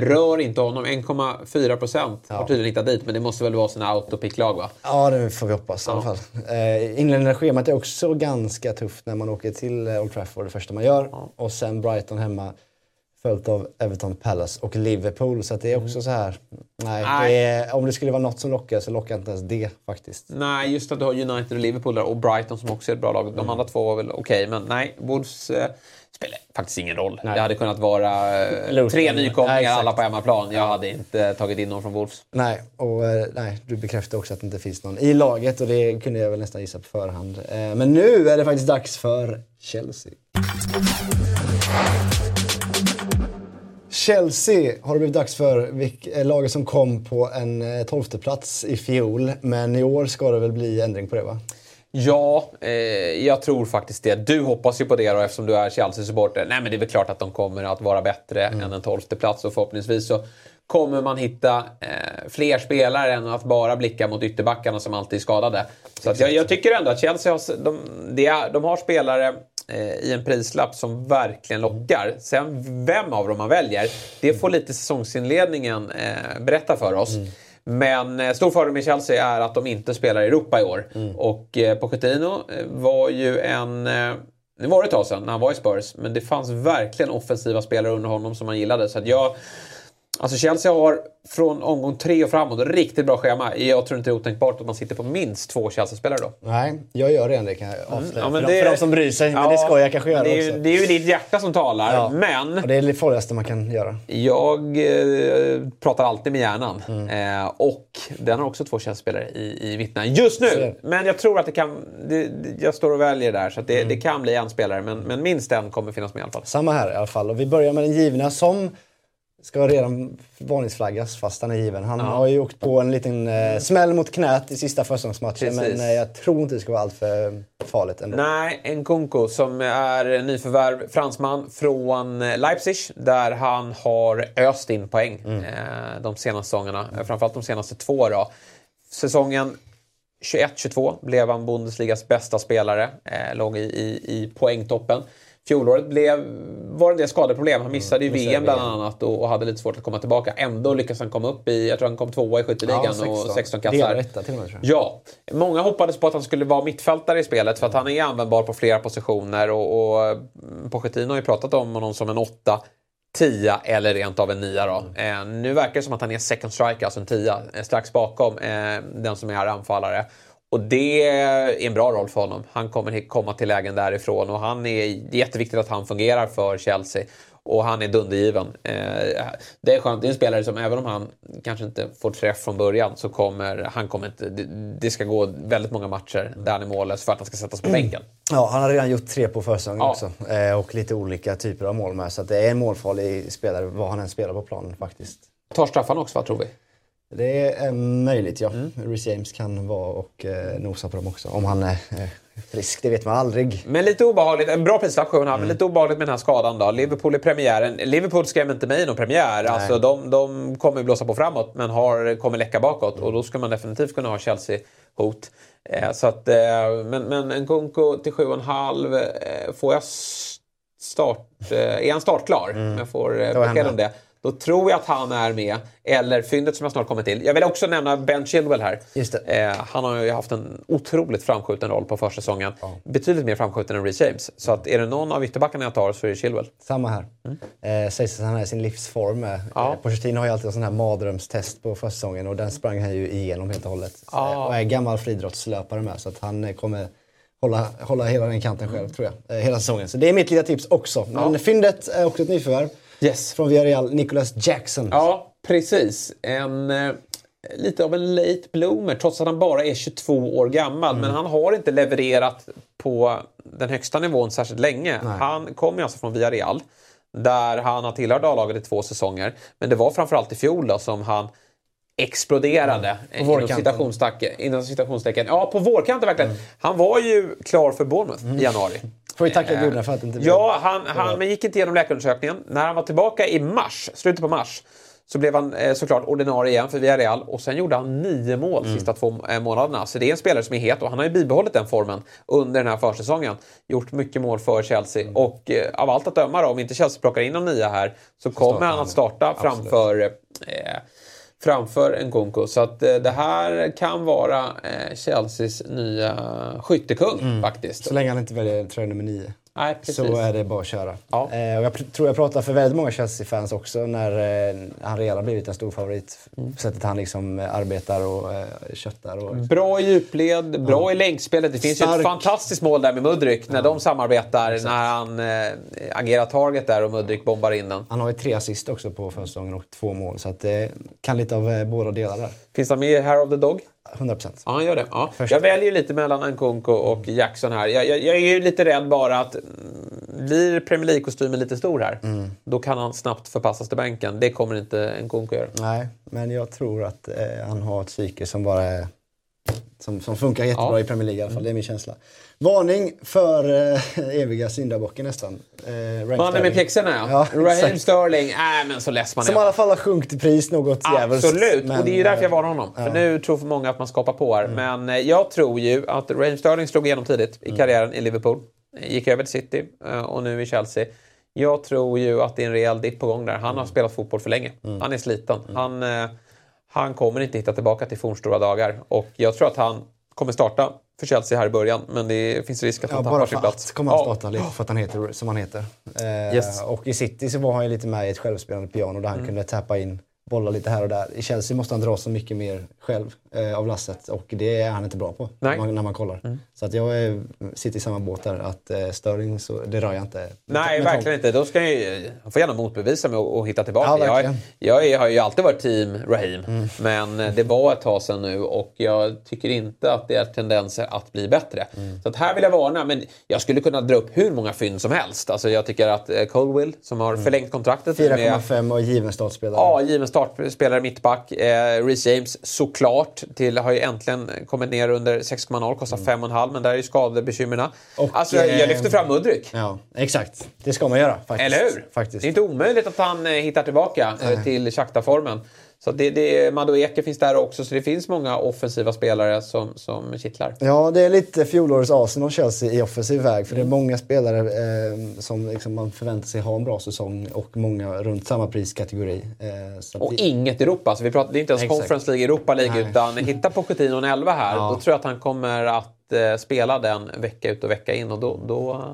rör inte honom. 1,4 procent ja. har tydligen hittat dit. Men det måste väl vara sina autopick-lag va? Ja, det får vi hoppas i alla fall. Eh, inledande schemat är också ganska tufft när man åker till Old Trafford det första man gör. Ja. Och sen Brighton hemma. Följt av Everton Palace och Liverpool. Så det är också så här... Nej, nej. Det är, om det skulle vara något som lockar så lockar inte ens det faktiskt. Nej, just att du har United och Liverpool där och Brighton som också är ett bra lag. De mm. andra två var väl okej, okay, men nej. Wolves eh, spelar faktiskt ingen roll. Nej. Det hade kunnat vara eh, tre nykomlingar alla på hemmaplan. Jag hade inte tagit in någon från Wolves. Nej, och eh, nej, du bekräftar också att det inte finns någon i laget och det kunde jag väl nästan gissa på förhand. Eh, men nu är det faktiskt dags för Chelsea. Chelsea har det blivit dags för. Eh, laget som kom på en eh, tolfte plats i fjol. Men i år ska det väl bli ändring på det va? Ja, eh, jag tror faktiskt det. Du hoppas ju på det då eftersom du är Chelsea-supporter. Nej men det är väl klart att de kommer att vara bättre mm. än en tolfte plats och förhoppningsvis så kommer man hitta eh, fler spelare än att bara blicka mot ytterbackarna som alltid är skadade. Så jag, jag, tycker ändå att Chelsea har, de, de, de har spelare i en prislapp som verkligen lockar. Sen vem av dem man väljer, det får lite säsongsinledningen eh, berätta för oss. Mm. Men eh, stor fördel med Chelsea är att de inte spelar i Europa i år. Mm. Och eh, Pochettino eh, var ju en... Eh, det var ett tag sedan när han var i Spurs, men det fanns verkligen offensiva spelare under honom som man gillade. Så jag Alltså Chelsea har från omgång tre och framåt riktigt bra schema. Jag tror inte det är otänkbart att man sitter på minst två Chelsea-spelare då. Nej, jag gör redan det kan jag avslöja. Mm, ja, för, det, för de som bryr sig. Ja, men det ska jag kanske göra det är, också. Det är ju ditt hjärta som talar, ja. men... Och det är det farligaste man kan göra. Jag eh, pratar alltid med hjärnan. Mm. Eh, och den har också två Chelsea-spelare i, i vittna just nu. Men jag tror att det kan... Det, jag står och väljer där, så det, mm. det, kan bli en spelare. Men, men minst en kommer finnas med i alla fall. Samma här i alla fall. Och vi börjar med den givna som ska redan varningsflaggas fast han är given. Han ja. har ju åkt på en liten eh, smäll mot knät i sista försäsongsmatchen men eh, jag tror inte det ska vara allt för farligt ändå. Nej, en Kunko som är nyförvärv, fransman från eh, Leipzig där han har öst in poäng mm. eh, de senaste säsongerna. Mm. Framförallt de senaste två då. Säsongen 21-22 blev han Bundesligas bästa spelare, eh, låg i, i, i poängtoppen. Fjolåret blev, var det en del skadeproblem. Han missade ju mm, VM bland annat och, och, hade lite svårt att komma tillbaka. Ändå lyckades han komma upp i, jag tror han kom tvåa i skytteligan ja, 16. och 16 kassar. Rätta, till och med, tror jag. Ja. Många hoppades på att han skulle vara mittfältare i spelet för att han är användbar på flera positioner och, och Pochettino har ju pratat om honom som en åtta 10 eller rent av en 9 då. Mm. Eh, nu verkar det som att han är second striker, alltså en 10, eh, strax bakom eh, den som är anfallare. Och det är en bra roll för honom. Han kommer komma till lägen därifrån och han är det är jätteviktigt att han fungerar för Chelsea. Och han är dundergiven. Eh, det är skönt. Det är en spelare som även om han kanske inte får träff från början så kommer han kommer inte... Det, ska gå väldigt många matcher där han är mållös för att han ska sättas på bänken. Ja, han har redan gjort tre på försäsongen ja. också. Eh, och lite olika typer av mål med. Så det är en målfarlig spelare vad han än spelar på planen faktiskt. Tar straffarna också, vad tror vi? Det är möjligt ja. Mm. Rhys James kan vara och eh, nosa på dem också. Om han är eh, frisk, det vet man aldrig. Men lite obehagligt. En bra prestation mm. men lite obehagligt med den här skadan då. Liverpool i premiären. Liverpool skrämmer inte mig i någon premiär. Alltså, de, de kommer blåsa på framåt men har, kommer läcka bakåt. Och då ska man definitivt kunna ha Chelsea-hot. Eh, så att, eh, men, men en Kunko till 7,5 eh, får jag start... Eh, är han startklar? Mm. Jag får eh, besked om det. Då tror jag att han är med. Eller fyndet som jag snart kommer till. Jag vill också nämna Ben Chilwell här. Eh, han har ju haft en otroligt framskjuten roll på försäsongen. Ja. Betydligt mer framskjuten än Reece James. Så att är det någon av ytterbackarna jag tar så är det Chilwell. Samma här. Mm. Eh, sägs att han är i sin livsform med. Ja. Eh, Pochettino har ju alltid en sån här mardrömstest på försäsongen och den sprang han ju igenom helt och hållet. Ja. Eh, och är gammal friidrottslöpare med så att han eh, kommer hålla, hålla hela den kanten själv tror jag. Eh, hela säsongen. Så det är mitt lilla tips också. Men ja. fyndet är också ett nyförvärv. Yes. Från Villarreal, Nicholas Jackson. Ja, precis. En, eh, lite av en late bloomer trots att han bara är 22 år gammal. Mm. Men han har inte levererat på den högsta nivån särskilt länge. Nej. Han kommer alltså från Villarreal. Där han har tillhört A-laget i två säsonger. Men det var framförallt i fjol då, som han exploderade. Mm. Inom, citationstecken, inom citationstecken. Ja, på vårkanten verkligen. Mm. Han var ju klar för Bournemouth mm. i januari. Får vi tacka gudarna för att det inte blev Ja, han, han gick inte igenom läkarundersökningen. När han var tillbaka i mars, slutet på mars, så blev han eh, såklart ordinarie igen för Villarreal och sen gjorde han nio mål de mm. sista två eh, månaderna. Så det är en spelare som är het och han har ju bibehållit den formen under den här försäsongen. Gjort mycket mål för Chelsea mm. och eh, av allt att döma då, om inte Chelsea plockar in någon nia här så, så kommer han att starta framför eh, framför en Nkunku. Så att eh, det här kan vara eh, Chelseas nya skyttekung mm. faktiskt. Så länge han inte väljer tröja nummer nio. Nej, så är det bara att köra. Ja. Eh, och jag tror jag pratar för väldigt många Chelsea-fans också när eh, han redan blivit en stor favorit. Mm. Sättet han liksom eh, arbetar och eh, köttar. Och... Bra i djupled, bra ja. i längdspelet. Det finns Stark. ju ett fantastiskt mål där med Mudryk när ja. de samarbetar. Exakt. När han eh, agerar target där och Mudryk bombar in den. Han har ju tre assist också på försäsongen och två mål. Så att det kan lite av eh, båda delar där. Finns han med i Hair of the Dog? 100 procent. Ja, han gör det. Ja. Jag väljer lite mellan Nkunku och Jackson här. Jag, jag, jag, är ju lite rädd bara att mm, blir Premier League-kostymen lite stor här, mm. då kan han snabbt förpassas till bänken. Det kommer inte Nkunku göra. Nej, men jag tror att eh, han har ett psyke som bara är som, som funkar jättebra ja. i Premier League i alla fall. Det är min känsla. Varning för eh, eviga syndabocken nästan. Eh, Mannen med pjäxorna ja. ja Raheem Sterling, äh, men så less man Som i alla fall har sjunkit i pris något jävligt. Absolut, men, och det är ju därför jag varnar honom. Ja. För nu tror för många att man skapar på här. Mm. Men eh, jag tror ju att Raheem Sterling slog igenom tidigt i mm. karriären mm. i Liverpool. Gick över till City eh, och nu i Chelsea. Jag tror ju att det är en rejäl dipp på gång där. Han har mm. spelat fotboll för länge. Mm. Han är sliten. Mm. Han, eh, han kommer inte hitta tillbaka till fornstora dagar. Och jag tror att han kommer starta för Chelsea här i början. Men det finns risk att han ja, tappar sin plats. kommer han starta lite för att han heter som han heter. Eh, yes. Och i City så var han ju lite med i ett självspelande piano där han mm. kunde tappa in bolla lite här och där. I Chelsea måste han dra så mycket mer själv eh, av lasset och det är han inte bra på när man, när man, kollar. Mm. Så att jag är, sitter i samma båt där. Att eh, Sterling, så, det rör jag inte. Nej, verkligen inte. Då ska jag, han får gärna motbevisa mig och, och hitta tillbaka. Ja, jag, jag, har ju alltid varit team Raheem, mm. men eh, det var ett tag sedan nu och jag tycker inte att det är tendenser att bli bättre. Mm. Så att här vill jag varna, men jag skulle kunna dra upp hur många fynd som helst. Alltså jag tycker att eh, Colwill, som har mm. förlängt kontraktet 4,5 och given startspelare. Ja, given startspelare mittback. Eh, Reece James såklart till, har ju äntligen kommit ner under 6,0, kostar mm. 5,5 men där är ju skadebekymren. Alltså jag, jag eh, lyfter fram Mudryk. Ja, exakt. Det ska man göra faktiskt. Eller hur? Faktiskt. Det är inte omöjligt att han eh, hittar tillbaka Nej. till Shakhtar-formen. Så det, det, Madueke finns där också, så det finns många offensiva spelare som, som kittlar. Ja, det är lite fjolårets Arsenal Chelsea i offensiv väg. För mm. det är många spelare eh, som liksom man förväntar sig ha en bra säsong och många runt samma priskategori. Eh, och det... inget Europa. Alltså vi pratar, det är inte ens Exakt. Conference League, Europa League, Nej. utan hitta Pochettino en 11 här. Ja. Då tror jag att han kommer att eh, spela den vecka ut och vecka in och då, då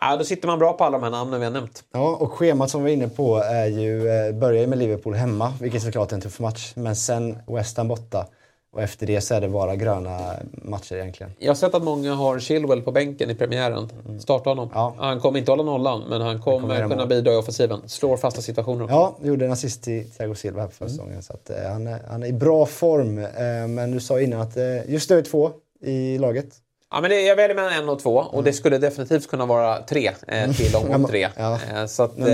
Ja, då sitter man bra på alla de här namnen vi har nämnt. Ja, och schemat som vi var inne på är ju, eh, börjar med Liverpool hemma, vilket såklart är en tuff match. Men sen West Ham borta. Och efter det så är det bara gröna matcher egentligen. Jag har sett att många har Chilwell på bänken i premiären. Mm. Starta honom. Ja. Han kommer inte hålla nollan, men han kommer, kommer kunna bidra i offensiven. Slår fasta situationer också. Ja, gjorde en assist till Thiago Silva här på förra mm. Så att, eh, han, är, han är i bra form. Eh, men du sa innan att eh, just nu är två i laget. Ja, men det, jag väljer mellan en och två och det skulle definitivt kunna vara tre eh, till om tre. Ja. Eh, så att, eh,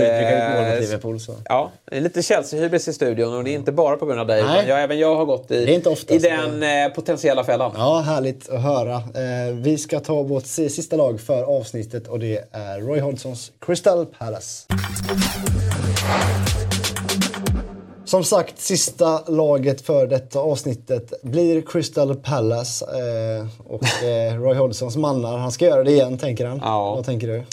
Liverpool så. Ja, det är lite Chelsea-hybris i studion och det är inte bara på grund av dig. Nej. utan Jag, även jag har gått i, ofta, i den eh, potentiella fällan. Ja, härligt att höra. Eh, vi ska ta vårt si- sista lag för avsnittet och det är Roy Hodgsons Crystal Palace. Som sagt, sista laget för detta avsnittet blir Crystal Palace. Eh, och eh, Roy Hodgsons mannar, han ska göra det igen tänker han. Ja. Vad tänker du?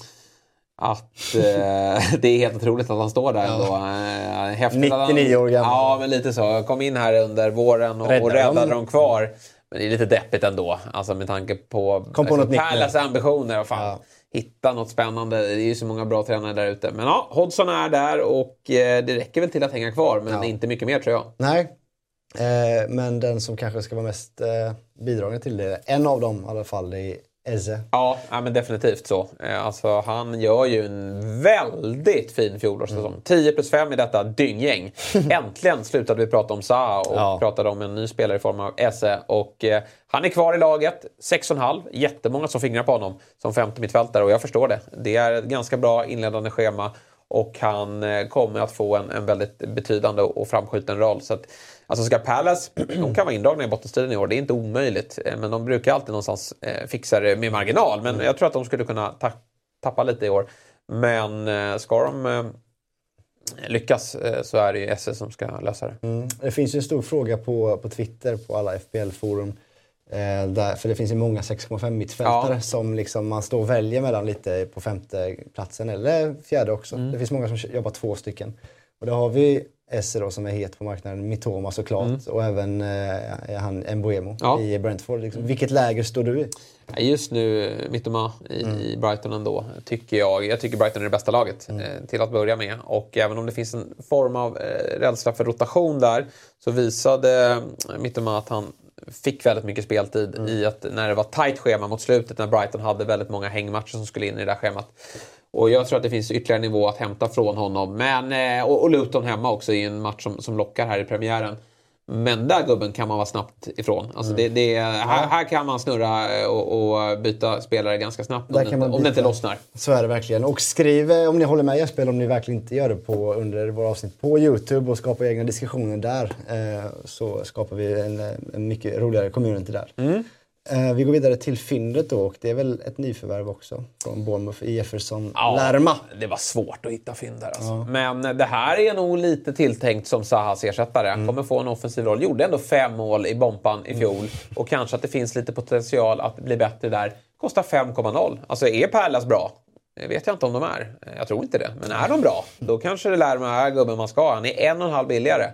Att eh, det är helt otroligt att han står där ändå. Eh, häftigt att han- 99 år gammal. Ja, men lite så. Jag kom in här under våren och, Räddade och räddade dem. kvar. Men det är lite deppigt ändå. Alltså med tanke på på nu. Pärlas ambitioner. Och fan, Ja. Hitta något spännande. Det är ju så många bra tränare där ute. Men ja, Hodgson är där och eh, det räcker väl till att hänga kvar. Men Ja. inte mycket mer tror jag. Nej. Eh, men den som kanske ska vara mest eh, bidragande till det, en av dem i alla fall, det är Eze. Ja, ja men definitivt så. Eh, Alltså, han gör ju en väldigt fin fjolårssäsong. Mm. 10 plus 5 i detta dynggäng. Äntligen slutade vi prata om Zaha och Ja. pratade om en ny spelare i form av Esse. Och eh, han är kvar i laget, 6,5. Jättemånga som fingrar på honom som femte mittfältare och jag förstår det. Det är ett ganska bra inledande schema och han eh, kommer att få en, en väldigt betydande och framskjuten roll. Så att, alltså ska Palace, de kan vara indragna i bottenstriden i år, det är inte omöjligt. Eh, Men de brukar alltid någonstans eh, fixa det med marginal. Men jag tror att de skulle kunna ta, tappa lite i år. Men eh, ska de lyckas så är det ju SS som ska lösa det. Mm. Det finns ju en stor fråga på, på Twitter, på alla FBL-forum. Eh, där, för det finns ju många 6,5 mittfältare Ja. som liksom man står och väljer mellan lite på femte platsen eller fjärde också. Mm. Det finns många som jobbar två stycken. Och då har vi Esse då som är het på marknaden, Mitoma såklart och även eh, han Mbuemo Mm. Ja. i Brentford. Liksom. Vilket läger står du i? Just nu, eh, Mittoma i, i Brighton ändå, tycker jag. Jag tycker Brighton är det bästa laget eh, till att börja med. Och även om det finns en form av eh, rädsla för rotation där så visade eh, Mittoma att han fick väldigt mycket speltid i att när det var tajt schema mot slutet när Brighton hade väldigt många hängmatcher som skulle in i det där schemat. Och jag tror att det finns ytterligare nivå att hämta från honom. Men, eh, och, och Luton hemma också i en match som, som lockar här i premiären. Men där gubben kan man vara snabbt ifrån. Alltså Mm. det, det, här, här kan man snurra eh, och, och byta spelare ganska snabbt om, det, om det inte lossnar. Så är det verkligen. Och skriv eh, om ni håller med Jesper, om ni verkligen inte gör det på, under våra avsnitt på Youtube och skapar egna diskussioner där. Eh, så skapar vi en, en mycket roligare community där. Mm. Eh, vi går vidare till fyndet då och det är väl ett nyförvärv också från Bournemouth Jefferson Ja, Lerma. Det var svårt att hitta fynd där alltså. Men det här är nog lite tilltänkt som Sahas ersättare. Han kommer få en offensiv roll. Gjorde ändå fem mål i Bompan i fjol. Och kanske att det finns lite potential att bli bättre där. Kostar 5,0. Alltså är Pärlas bra? Det vet jag inte om de är. Jag tror inte det. Men är de bra, då kanske det lär mig är gubben man ska ha. Han är en och en halv billigare.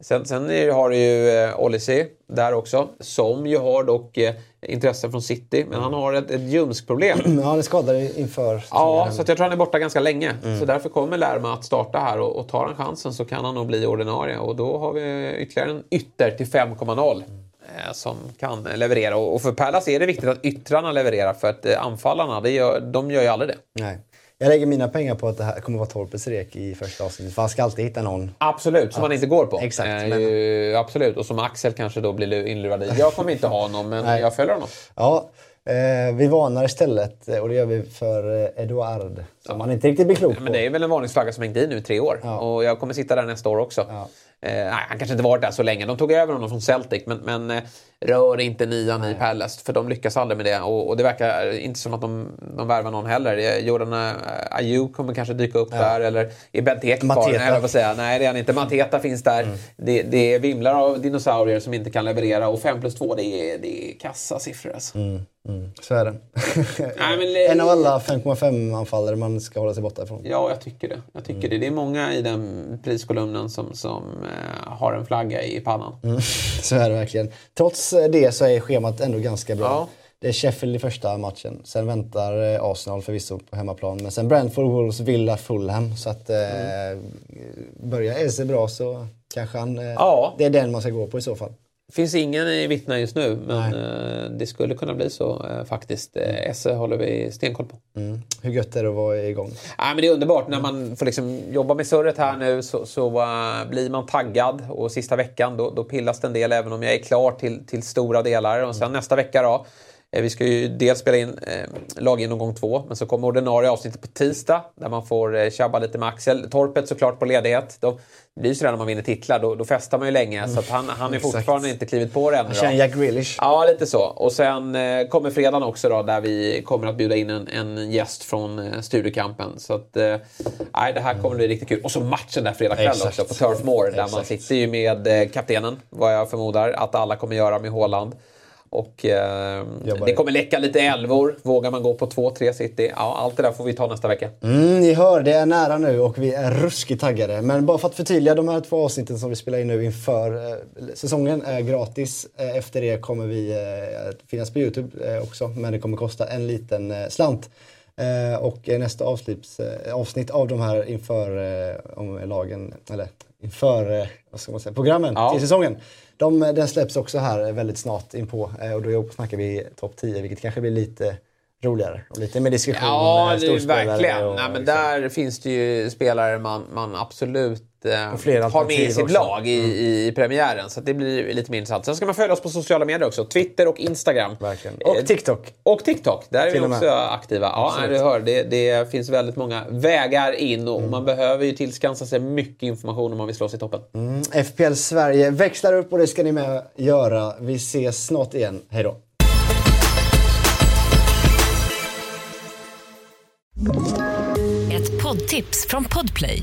Sen, sen har du ju eh, Oliseh där också. Som ju har dock eh, intresse från City. Men han har ett, ett ljumskproblem. Ja, han är skadad inför Ja, så jag tror han är borta ganska länge. Så därför kommer Lerma att starta här och, och tar han chansen så kan han nog bli ordinarie. Och då har vi ytterligare en ytter till 5,0 eh, som kan leverera. Och, för Pallas är det viktigt att yttrarna levererar för att eh, anfallarna, det gör, de gör ju aldrig det. Nej. Jag lägger mina pengar på att det här kommer vara Torpets rek i första avsnittet. För han ska alltid hitta någon. Absolut, som man inte går på. Exakt, Eh, men- absolut, och som Axel kanske då blir inlurad i. Jag kommer inte ha honom, men Nej. jag följer honom. Ja, eh, vi varnar istället eh, och det gör vi för eh, Eduard. Som man inte riktigt blir klok på. Men det är väl en varningsflagga som hängt i nu i tre år. Ja. Och jag kommer sitta där nästa år också. Ja. Eh, nej, han kanske inte varit där så länge. De tog över honom från Celtic, men, men eh, rör inte nian i Palace. För de lyckas aldrig med det. Och, och det verkar inte som att de, de värvar någon heller. Eh, Jordan eh, Ayew kommer kanske dyka upp där. Eller är Benteke kvar? Nej, jag säga. Nej, det är han inte. Mateta finns där. Det, det vimlar av dinosaurier som inte kan leverera. Och 5 plus 2, det är, det är kassa siffror alltså. Mm, Så är det. Nej, men, eh, en av alla 5,5 anfallare man ska hålla sig borta ifrån. Ja, jag tycker det. Jag tycker Mm. det. Det är många i den priskolumnen som, som eh, har en flagga i pannan. Mm. Så är det verkligen. Trots eh, det så är schemat ändå ganska bra. Ja. Det är Sheffield i första matchen. Sen väntar eh, Arsenal förvisso på hemmaplan. Men sen Brentford, Wolves, Villa, Fulham. Så att eh, börjar Eze bra så kanske han... Eh, Ja. Det är den man ska gå på i så fall. Finns ingen i vittna just nu, men eh, det skulle kunna bli så eh, faktiskt. Eh, Esse håller vi stenkoll på. Mm. Hur gött är det att vara igång? Nej, men det är underbart när man får liksom jobba med surret här nu så, så eh, blir man taggad och sista veckan då, då pillas det en del även om jag är klar till, till stora delar och sen nästa vecka då vi ska ju dels spela in eh, laggenomgång två, men så kommer ordinarie avsnittet på tisdag där man får eh, tjabba lite med Axel. Torpet såklart på ledighet. De, det blir ju sådär när man vinner titlar, då, då festar man ju länge. Så han, han är fortfarande inte klivit på det ännu. Känner Jack Grealish. Ja, lite så. Och sen eh, kommer fredagen också då, där vi kommer att bjuda in en, en gäst från eh, Studiokampen. Så att, eh, det här kommer bli riktigt kul. Och så matchen där fredag kväll också på Turf Moor. Där man sitter ju med eh, kaptenen, vad jag förmodar att alla kommer göra med Håland. Och eh, det kommer läcka lite älvor. Vågar man gå på 2-3 city? Ja, allt det där får vi ta nästa vecka. Mm, ni hör, det är nära nu och vi är ruskigt taggade. Men bara för att förtydliga, de här två avsnitten som vi spelar in nu inför eh, säsongen är gratis. Eh, efter det kommer vi eh, finnas på Youtube eh, också, men det kommer kosta en liten slant. och nästa avsnitt, avsnitt av de här inför om lagen, eller inför vad ska man säga, programmen ja. till säsongen de, den släpps också här väldigt snart inpå eh, och då snackar vi topp 10 vilket kanske blir lite roligare och lite mer diskussion ja, med storspelare. verkligen. Och, Nej, men liksom. Där finns det ju spelare man, man absolut eh, har med i sitt också. lag i, mm. i premiären. Så det blir lite mer intressant. Sen ska man följa oss på sociala medier också. Twitter och Instagram. Verkligen. Och eh, TikTok. Och TikTok. Där är vi också aktiva. Ja, du hör, det, det, finns väldigt många vägar in och mm. man behöver ju tillskansa sig mycket information om man vill slå sig i toppen. Mm. FPL Sverige växlar upp och det ska ni med göra. Vi ses snart igen. Hej då! Ett poddtips från Podplay.